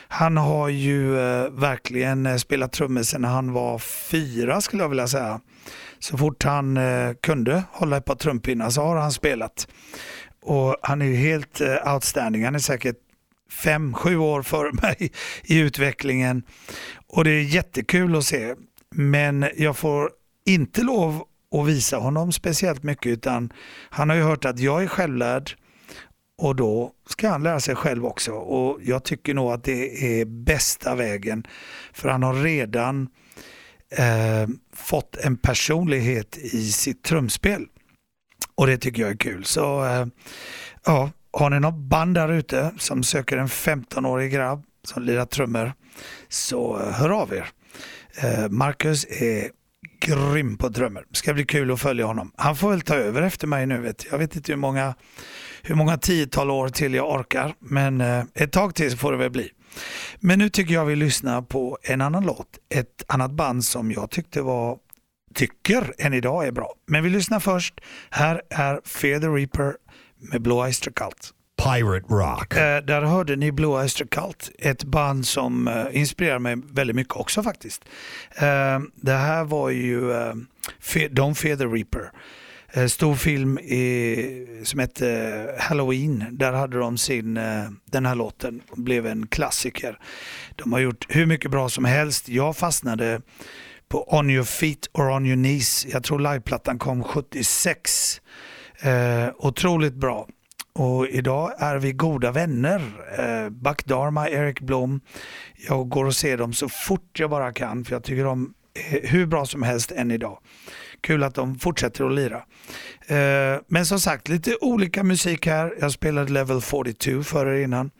Han har ju eh, verkligen eh, spelat trummor sedan han var fyra skulle jag vilja säga. Så fort han eh, kunde hålla ett par trumpinnar så har han spelat. Och han är ju helt eh, outstanding. Han är säkert fem, sju år före mig i utvecklingen. Och det är jättekul att se. Men jag får inte lov och visa honom speciellt mycket utan han har ju hört att jag är självlärd och då ska han lära sig själv också. Och jag tycker nog att det är bästa vägen. För han har redan eh, fått en personlighet i sitt trumspel. Och det tycker jag är kul. Så eh, ja, har ni något band där ute som söker en 15-årig grabb som lirar trummor så eh, hör av er. Eh, Marcus är grym på trummor. Ska bli kul att följa honom. Han får väl ta över efter mig nu. Vet jag. jag vet inte hur många, hur många tiotal år till jag orkar. Men eh, ett tag till får det väl bli. Men nu tycker jag vi lyssnar på en annan låt. Ett annat band som jag tyckte var tycker än idag är bra. Men vi lyssnar först. Här är Fear the Reaper med Blue Oyster Cult. Pirate Rock. Eh, där hörde ni Blue Oyster Cult, ett band som eh, inspirerar mig väldigt mycket också faktiskt. Eh, det här var ju eh, Don't Fear the Reaper. Eh, stor film i, som hette eh, Halloween. Där hade de sin, eh, den här låten och blev en klassiker. De har gjort hur mycket bra som helst. Jag fastnade på On Your Feet or On Your Knees. Jag tror liveplattan kom 76. Eh, otroligt bra. Och idag är vi goda vänner. Eh, Buck Dharma, Eric Blom. Jag går och ser dem så fort jag bara kan för jag tycker de är hur bra som helst än idag. Kul att de fortsätter att lira. Eh, men som sagt, lite olika musik här. Jag spelade Level 42 för er innan.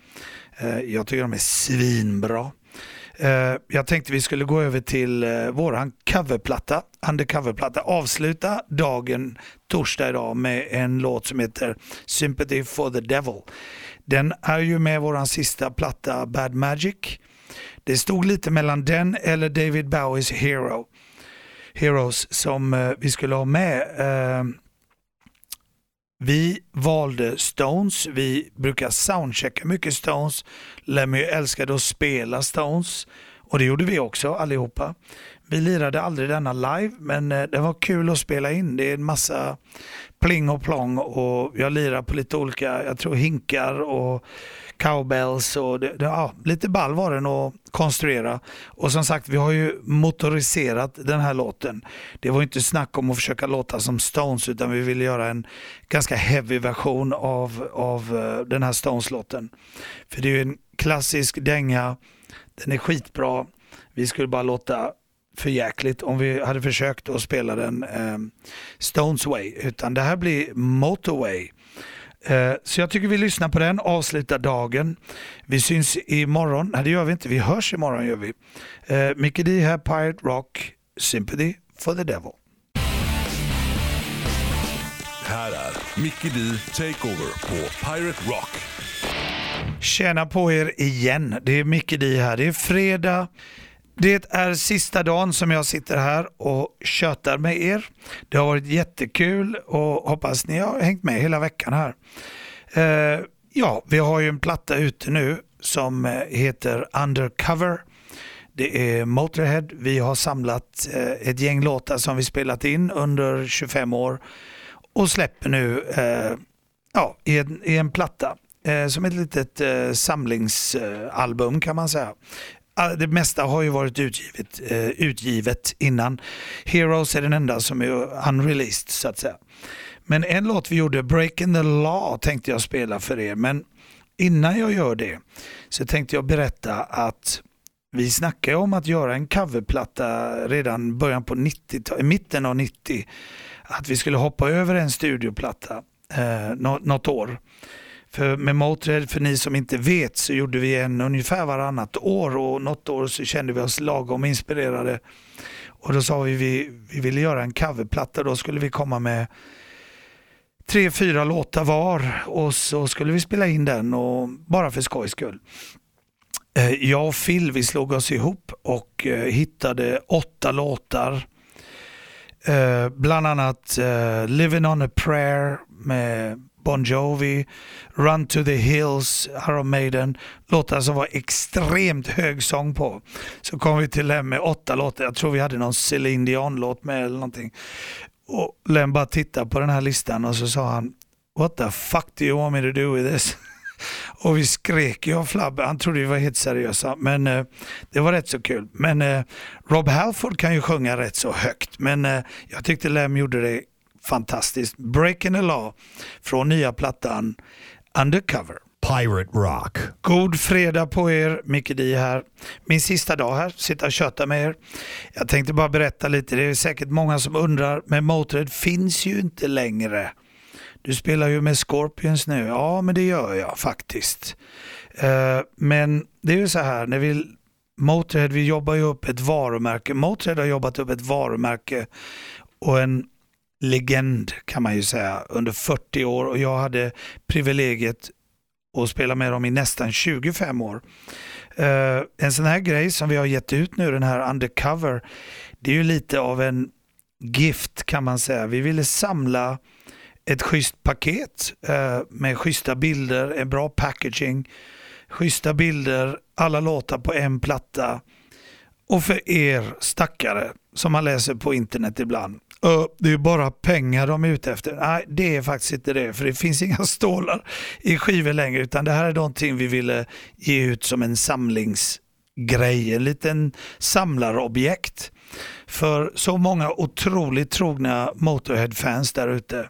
Eh, jag tycker de är svinbra. Eh, jag tänkte vi skulle gå över till eh, våran coverplatta, undercoverplatta, avsluta dagen torsdag idag med en låt som heter Sympathy for the Devil. Den är ju med våran sista platta Bad Magic. Det stod lite mellan den eller David Bowies Hero. Heroes som eh, vi skulle ha med. Vi valde Stones. Vi brukar soundchecka mycket Stones. Lemmy älskade att spela Stones och det gjorde vi också allihopa. Vi lirade aldrig denna live men eh, det var kul att spela in. Det är en massa pling och plong och jag lirar på lite olika, jag tror hinkar och cowbells och det, det, ja, lite ball var den att konstruera. Och som sagt, vi har ju motoriserat den här låten. Det var inte snack om att försöka låta som Stones utan vi ville göra en ganska heavy version av, av eh, den här Stones-låten. För det är ju en klassisk dänga, den är skitbra. Vi skulle bara låta för jäkligt om vi hade försökt att spela den eh, Stones Way. Utan det här blir Motorway. Eh, så jag tycker vi lyssnar på den, avslutar dagen. Vi syns imorgon. Nej det gör vi inte, vi hörs imorgon gör vi. Eh, Mickey D här, Pirate Rock, Sympathy for the Devil. Här är Mickey D Takeover på Pirate Rock. Tjena på er igen. Det är Micke Di här. Det är fredag. Det är sista dagen som jag sitter här och tjötar med er. Det har varit jättekul och hoppas ni har hängt med hela veckan här. Eh, ja, vi har ju en platta ute nu som eh, heter Undercover. Det är Motorhead. Vi har samlat eh, ett gäng låtar som vi spelat in under 25 år och släpper nu eh, ja, i, en, i en platta eh, som ett litet eh, samlingsalbum kan man säga. Ah, det mesta har ju varit utgivet, eh, utgivet innan. Heroes är den enda som är unreleased så att säga. Men en låt vi gjorde, Breaking the Law, tänkte jag spela för er. Men innan jag gör det så tänkte jag berätta att vi snackade om att göra en coverplatta redan början på 90 mitten av 90. Att vi skulle hoppa över en studioplatta eh, något år. För med Motörhead, för ni som inte vet, så gjorde vi en ungefär varannat år och något år så kände vi oss lagom inspirerade. Och då sa vi vi, vi ville göra en coverplatta, då skulle vi komma med tre, fyra låtar var och så skulle vi spela in den och bara för skojs skull. Eh, jag och Phil vi slog oss ihop och eh, hittade åtta låtar eh, bland annat Living on a prayer med Bon Jovi, Run to the Hills, Iron Maiden, låtar som var extremt hög sång på. Så kom vi till Lem med åtta låtar, jag tror vi hade någon Celine Dion-låt med eller någonting. Och Lem bara tittade på den här listan och så sa han What the fuck do you want me to do with this? Och vi skrek ju av flabb. han trodde vi var helt seriösa. Men eh, det var rätt så kul. Men eh, Rob Halford kan ju sjunga rätt så högt. Men eh, jag tyckte Lem gjorde det fantastiskt. Breaking the Law från nya plattan Undercover. Pirate Rock. God fredag på er, Micke Di här. Min sista dag här, sitta och köta med er. Jag tänkte bara berätta lite, det är säkert många som undrar, men Motörhead finns ju inte längre. Du spelar ju med Scorpions nu. Ja, men det gör jag faktiskt. Uh, men det är ju så här, när vi Motörhead, vi jobbar ju upp ett varumärke. Motörhead har jobbat upp ett varumärke och en legend kan man ju säga under 40 år och jag hade privilegiet att spela med dem i nästan 25 år. Uh, en sån här grej som vi har gett ut nu, den här Undercover, det är ju lite av en gift kan man säga. Vi ville samla ett schysst paket uh, med schyssta bilder, en bra packaging, schyssta bilder, alla låtar på en platta. Och för er stackare som man läser på internet ibland, det är bara pengar de är ute efter. Nej, det är faktiskt inte det, för det finns inga stålar i skivor längre, utan det här är någonting vi ville ge ut som en samlingsgrej, en liten samlarobjekt för så många otroligt trogna Motorhead-fans där ute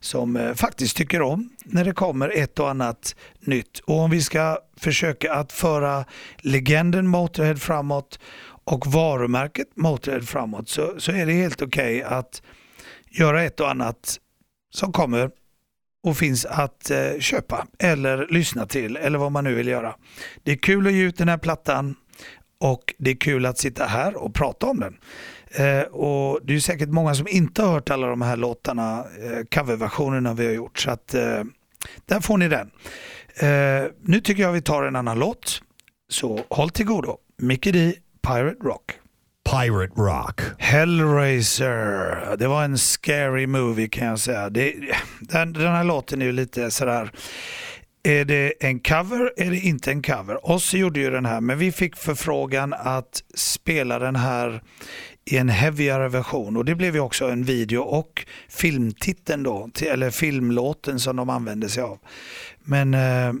som eh, faktiskt tycker om när det kommer ett och annat nytt. Och om vi ska försöka att föra legenden Motorhead framåt och varumärket Motörhead framåt så, så är det helt okej okay att göra ett och annat som kommer och finns att eh, köpa eller lyssna till eller vad man nu vill göra. Det är kul att ge ut den här plattan och det är kul att sitta här och prata om den. Eh, och Det är säkert många som inte har hört alla de här låtarna, eh, coverversionerna vi har gjort. Så att, eh, där får ni den. Eh, nu tycker jag vi tar en annan låt. Så håll till godo. Mickey D Pirate Rock. Pirate Rock. Hellraiser. Det var en scary movie kan jag säga. Det, den, den här låten är ju lite sådär är det en cover? Är det inte en cover? Oss gjorde ju den här, men vi fick förfrågan att spela den här i en heavyare version och det blev ju också en video och filmtiteln då, eller filmlåten som de använde sig av. Men eh,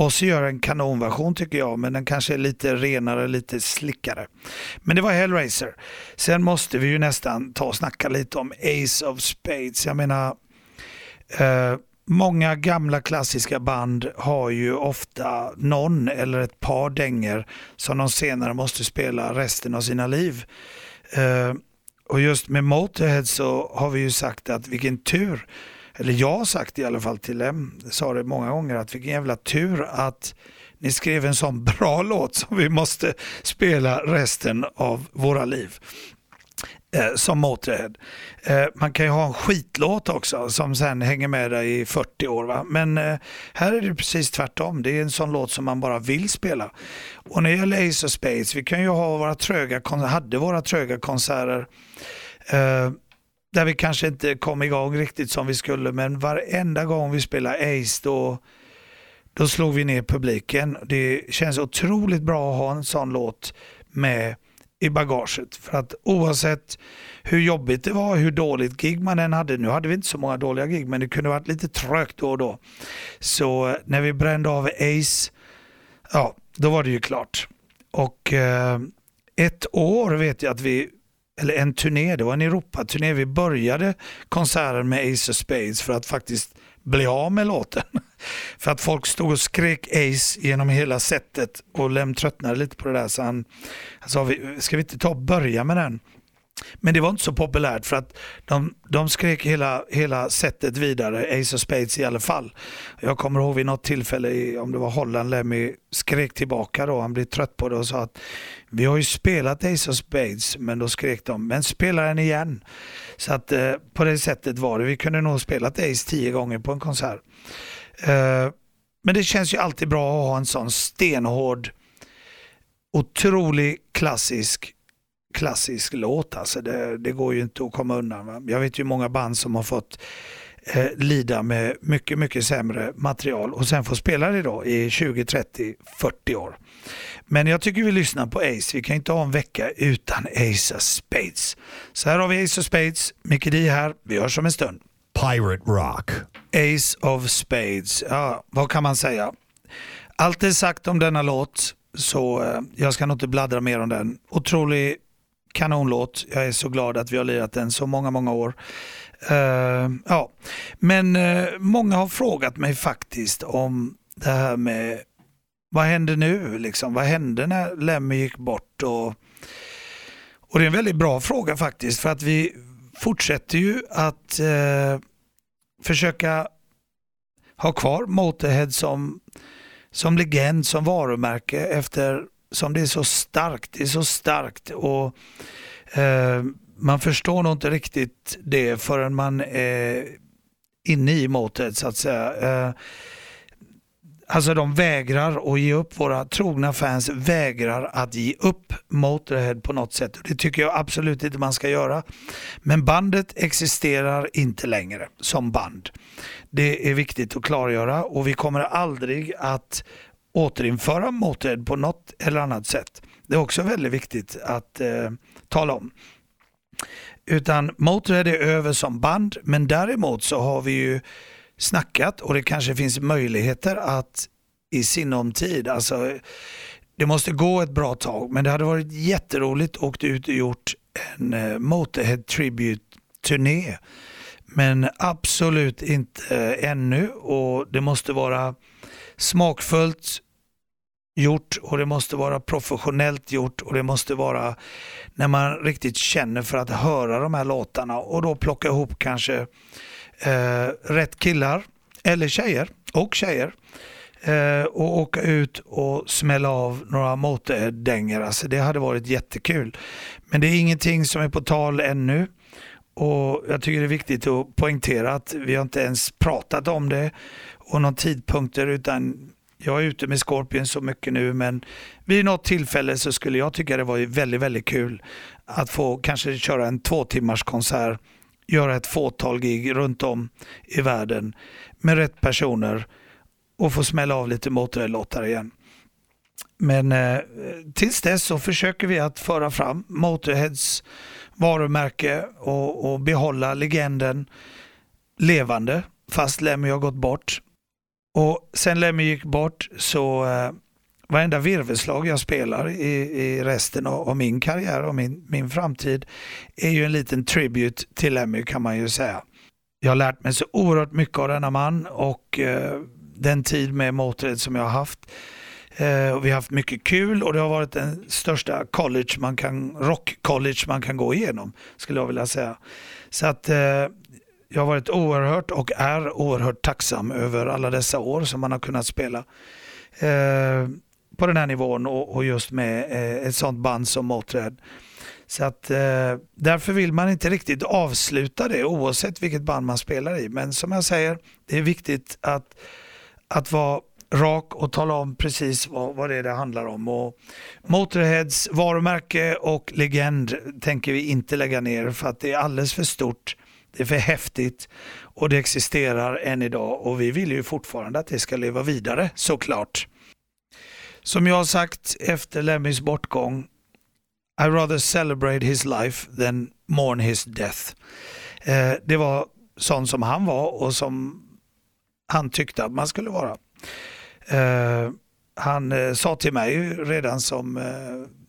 Ozzy gör en kanonversion tycker jag, men den kanske är lite renare, lite slickare. Men det var Hellraiser. Sen måste vi ju nästan ta och snacka lite om Ace of Spades. Jag menar, eh, många gamla klassiska band har ju ofta någon eller ett par dänger som de senare måste spela resten av sina liv. Eh, och just med Motorhead så har vi ju sagt att vilken tur eller jag har sagt i alla fall till dem, sa det många gånger, att vilken jävla tur att ni skrev en sån bra låt som vi måste spela resten av våra liv. Eh, som Motörhead. Eh, man kan ju ha en skitlåt också som sen hänger med dig i 40 år. Va? Men eh, här är det precis tvärtom. Det är en sån låt som man bara vill spela. Och när det gäller Ace of Space, vi kan ju ha våra tröga, hade våra tröga konserter eh, där vi kanske inte kom igång riktigt som vi skulle, men varenda gång vi spelade Ace då, då slog vi ner publiken. Det känns otroligt bra att ha en sån låt med i bagaget. För att oavsett hur jobbigt det var, hur dåligt gig man än hade, nu hade vi inte så många dåliga gig, men det kunde varit lite trögt då och då. Så eh, när vi brände av Ace, ja, då var det ju klart. Och eh, ett år vet jag att vi eller en turné, det var en Europaturné. Vi började konserten med Ace of Spades för att faktiskt bli av med låten. För att folk stod och skrek Ace genom hela setet och Lem tröttnade lite på det där så han, han sa, ska vi inte ta och börja med den? Men det var inte så populärt för att de, de skrek hela, hela sättet vidare, Ace of Spades i alla fall. Jag kommer ihåg vid något tillfälle, i, om det var Holland, Lemmy skrek tillbaka då, han blev trött på det och sa att vi har ju spelat Ace of Spades, men då skrek de, men spela den igen. Så att eh, på det sättet var det. Vi kunde nog spelat Ace tio gånger på en konsert. Eh, men det känns ju alltid bra att ha en sån stenhård, otrolig klassisk klassisk låt. Alltså det, det går ju inte att komma undan. Va? Jag vet ju många band som har fått eh, lida med mycket, mycket sämre material och sen får spela det då i 20, 30, 40 år. Men jag tycker vi lyssnar på Ace. Vi kan inte ha en vecka utan Ace of Spades. Så här har vi Ace of Spades, Micke D här. Vi hörs om en stund. Pirate Rock. Ace of Spades. Ja, vad kan man säga? Allt är sagt om denna låt, så eh, jag ska nog inte bladdra mer om den. Otrolig kanonlåt. Jag är så glad att vi har lirat den så många, många år. Uh, ja. Men uh, många har frågat mig faktiskt om det här med vad händer nu? Liksom? Vad hände när Lemmy gick bort? Och, och det är en väldigt bra fråga faktiskt för att vi fortsätter ju att uh, försöka ha kvar Motorhead som, som legend, som varumärke efter som det är så starkt. Det är så starkt och eh, man förstår nog inte riktigt det förrän man är inne i motet så att säga. Eh, Alltså de vägrar att ge upp, våra trogna fans vägrar att ge upp Motörhead på något sätt. Det tycker jag absolut inte man ska göra. Men bandet existerar inte längre som band. Det är viktigt att klargöra och vi kommer aldrig att återinföra Motorhead på något eller annat sätt. Det är också väldigt viktigt att eh, tala om. Utan Motörhead är över som band, men däremot så har vi ju snackat och det kanske finns möjligheter att i sinom tid, alltså det måste gå ett bra tag, men det hade varit jätteroligt att åkt ut och gjort en eh, Motorhead Tribute-turné. Men absolut inte eh, ännu och det måste vara smakfullt gjort och det måste vara professionellt gjort och det måste vara när man riktigt känner för att höra de här låtarna och då plocka ihop kanske eh, rätt killar eller tjejer och tjejer eh, och åka ut och smälla av några motordängor. Alltså det hade varit jättekul. Men det är ingenting som är på tal ännu. Och Jag tycker det är viktigt att poängtera att vi har inte ens pratat om det och någon tidpunkter utan jag är ute med Scorpion så mycket nu men vid något tillfälle så skulle jag tycka det var väldigt, väldigt kul att få kanske köra en två timmars konsert, göra ett fåtal gig runt om i världen med rätt personer och få smälla av lite Motorhead-låtar igen. Men eh, tills dess så försöker vi att föra fram Motorheads varumärke och, och behålla legenden levande fast Lemmy har gått bort. Och sen Lemmy gick bort så eh, varenda virvelslag jag spelar i, i resten av, av, min karriär och min, min framtid är ju en liten tribute till Lemmy kan man ju säga. Jag har lärt mig så oerhört mycket av denna man och eh, den tid med Motörhead som jag har haft. Eh, och vi har haft mycket kul och det har varit den största college man kan, rock college man kan gå igenom skulle jag vilja säga. Så att eh, jag har varit oerhört och är oerhört tacksam över alla dessa år som man har kunnat spela eh, på den här nivån och, och just med eh, ett sånt band som Motörhead. Så att eh, därför vill man inte riktigt avsluta det oavsett vilket band man spelar i. Men som jag säger, det är viktigt att, att vara rak och tala om precis vad, vad det är det handlar om. Och Motorheads varumärke och legend tänker vi inte lägga ner för att det är alldeles för stort det är för häftigt och det existerar än idag och vi vill ju fortfarande att det ska leva vidare såklart. Som jag har sagt efter Lemmys bortgång, I rather celebrate his life than mourn his death. Eh, det var sån som han var och som han tyckte att man skulle vara. Eh, han eh, sa till mig redan som eh,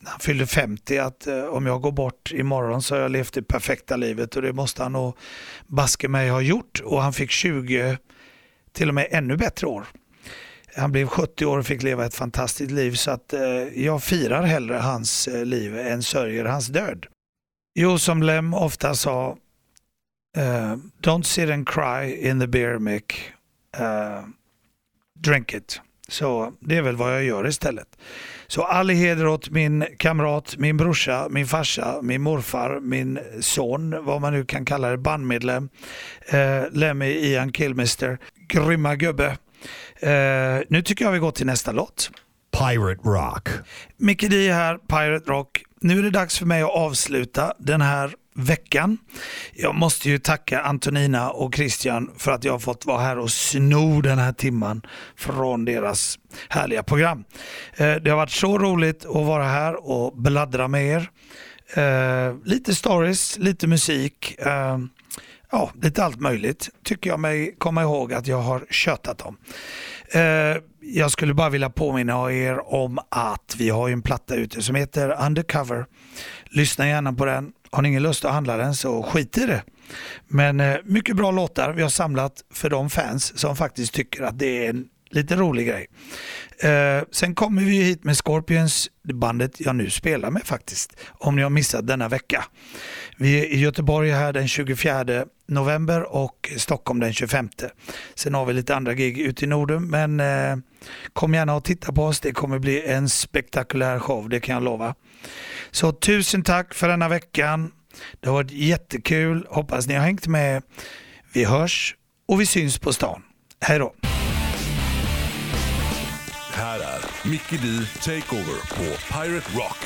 han fyllde 50 att eh, om jag går bort imorgon så har jag levt det perfekta livet och det måste han nog baske mig ha gjort och han fick 20 till och med ännu bättre år. Han blev 70 år och fick leva ett fantastiskt liv så att jag firar hellre hans liv än sörjer hans död. Jo, som Lem ofta sa, uh, don't sit and cry in the beer mick, uh, drink it. Så det är väl vad jag gör istället. Så all heder åt min kamrat, min brorsa, min farsa, min morfar, min son, vad man nu kan kalla det, bandmedlem, eh, Lemmy Ian Kilmister, grymma gubbe. Eh, nu tycker jag vi går till nästa låt. Pirate Rock. Micke D här, Pirate Rock. nu är det dags för mig att avsluta den här veckan. Jag måste ju tacka Antonina och Christian för att jag har fått vara här och sno den här timman från deras härliga program. Eh, det har varit så roligt att vara här och bladdra med er. Eh, lite stories, lite musik, eh, ja, lite allt möjligt tycker jag mig komma ihåg att jag har köttat om. Jag skulle bara vilja påminna er om att vi har en platta ute som heter Undercover. Lyssna gärna på den. Har ni ingen lust att handla den så skit i det. Men eh, mycket bra låtar vi har samlat för de fans som faktiskt tycker att det är en lite rolig grej. Eh, sen kommer vi hit med Scorpions, bandet jag nu spelar med faktiskt, om ni har missat denna vecka. Vi är i Göteborg här den 24 november och Stockholm den 25. Sen har vi lite andra gig ute i Norden, men eh, kom gärna och titta på oss. Det kommer bli en spektakulär show, det kan jag lova. Så tusen tack för denna veckan. Det har varit jättekul. Hoppas ni har hängt med. Vi hörs och vi syns på stan. Hej då! Här är Mickey D Takeover på Pirate Rock.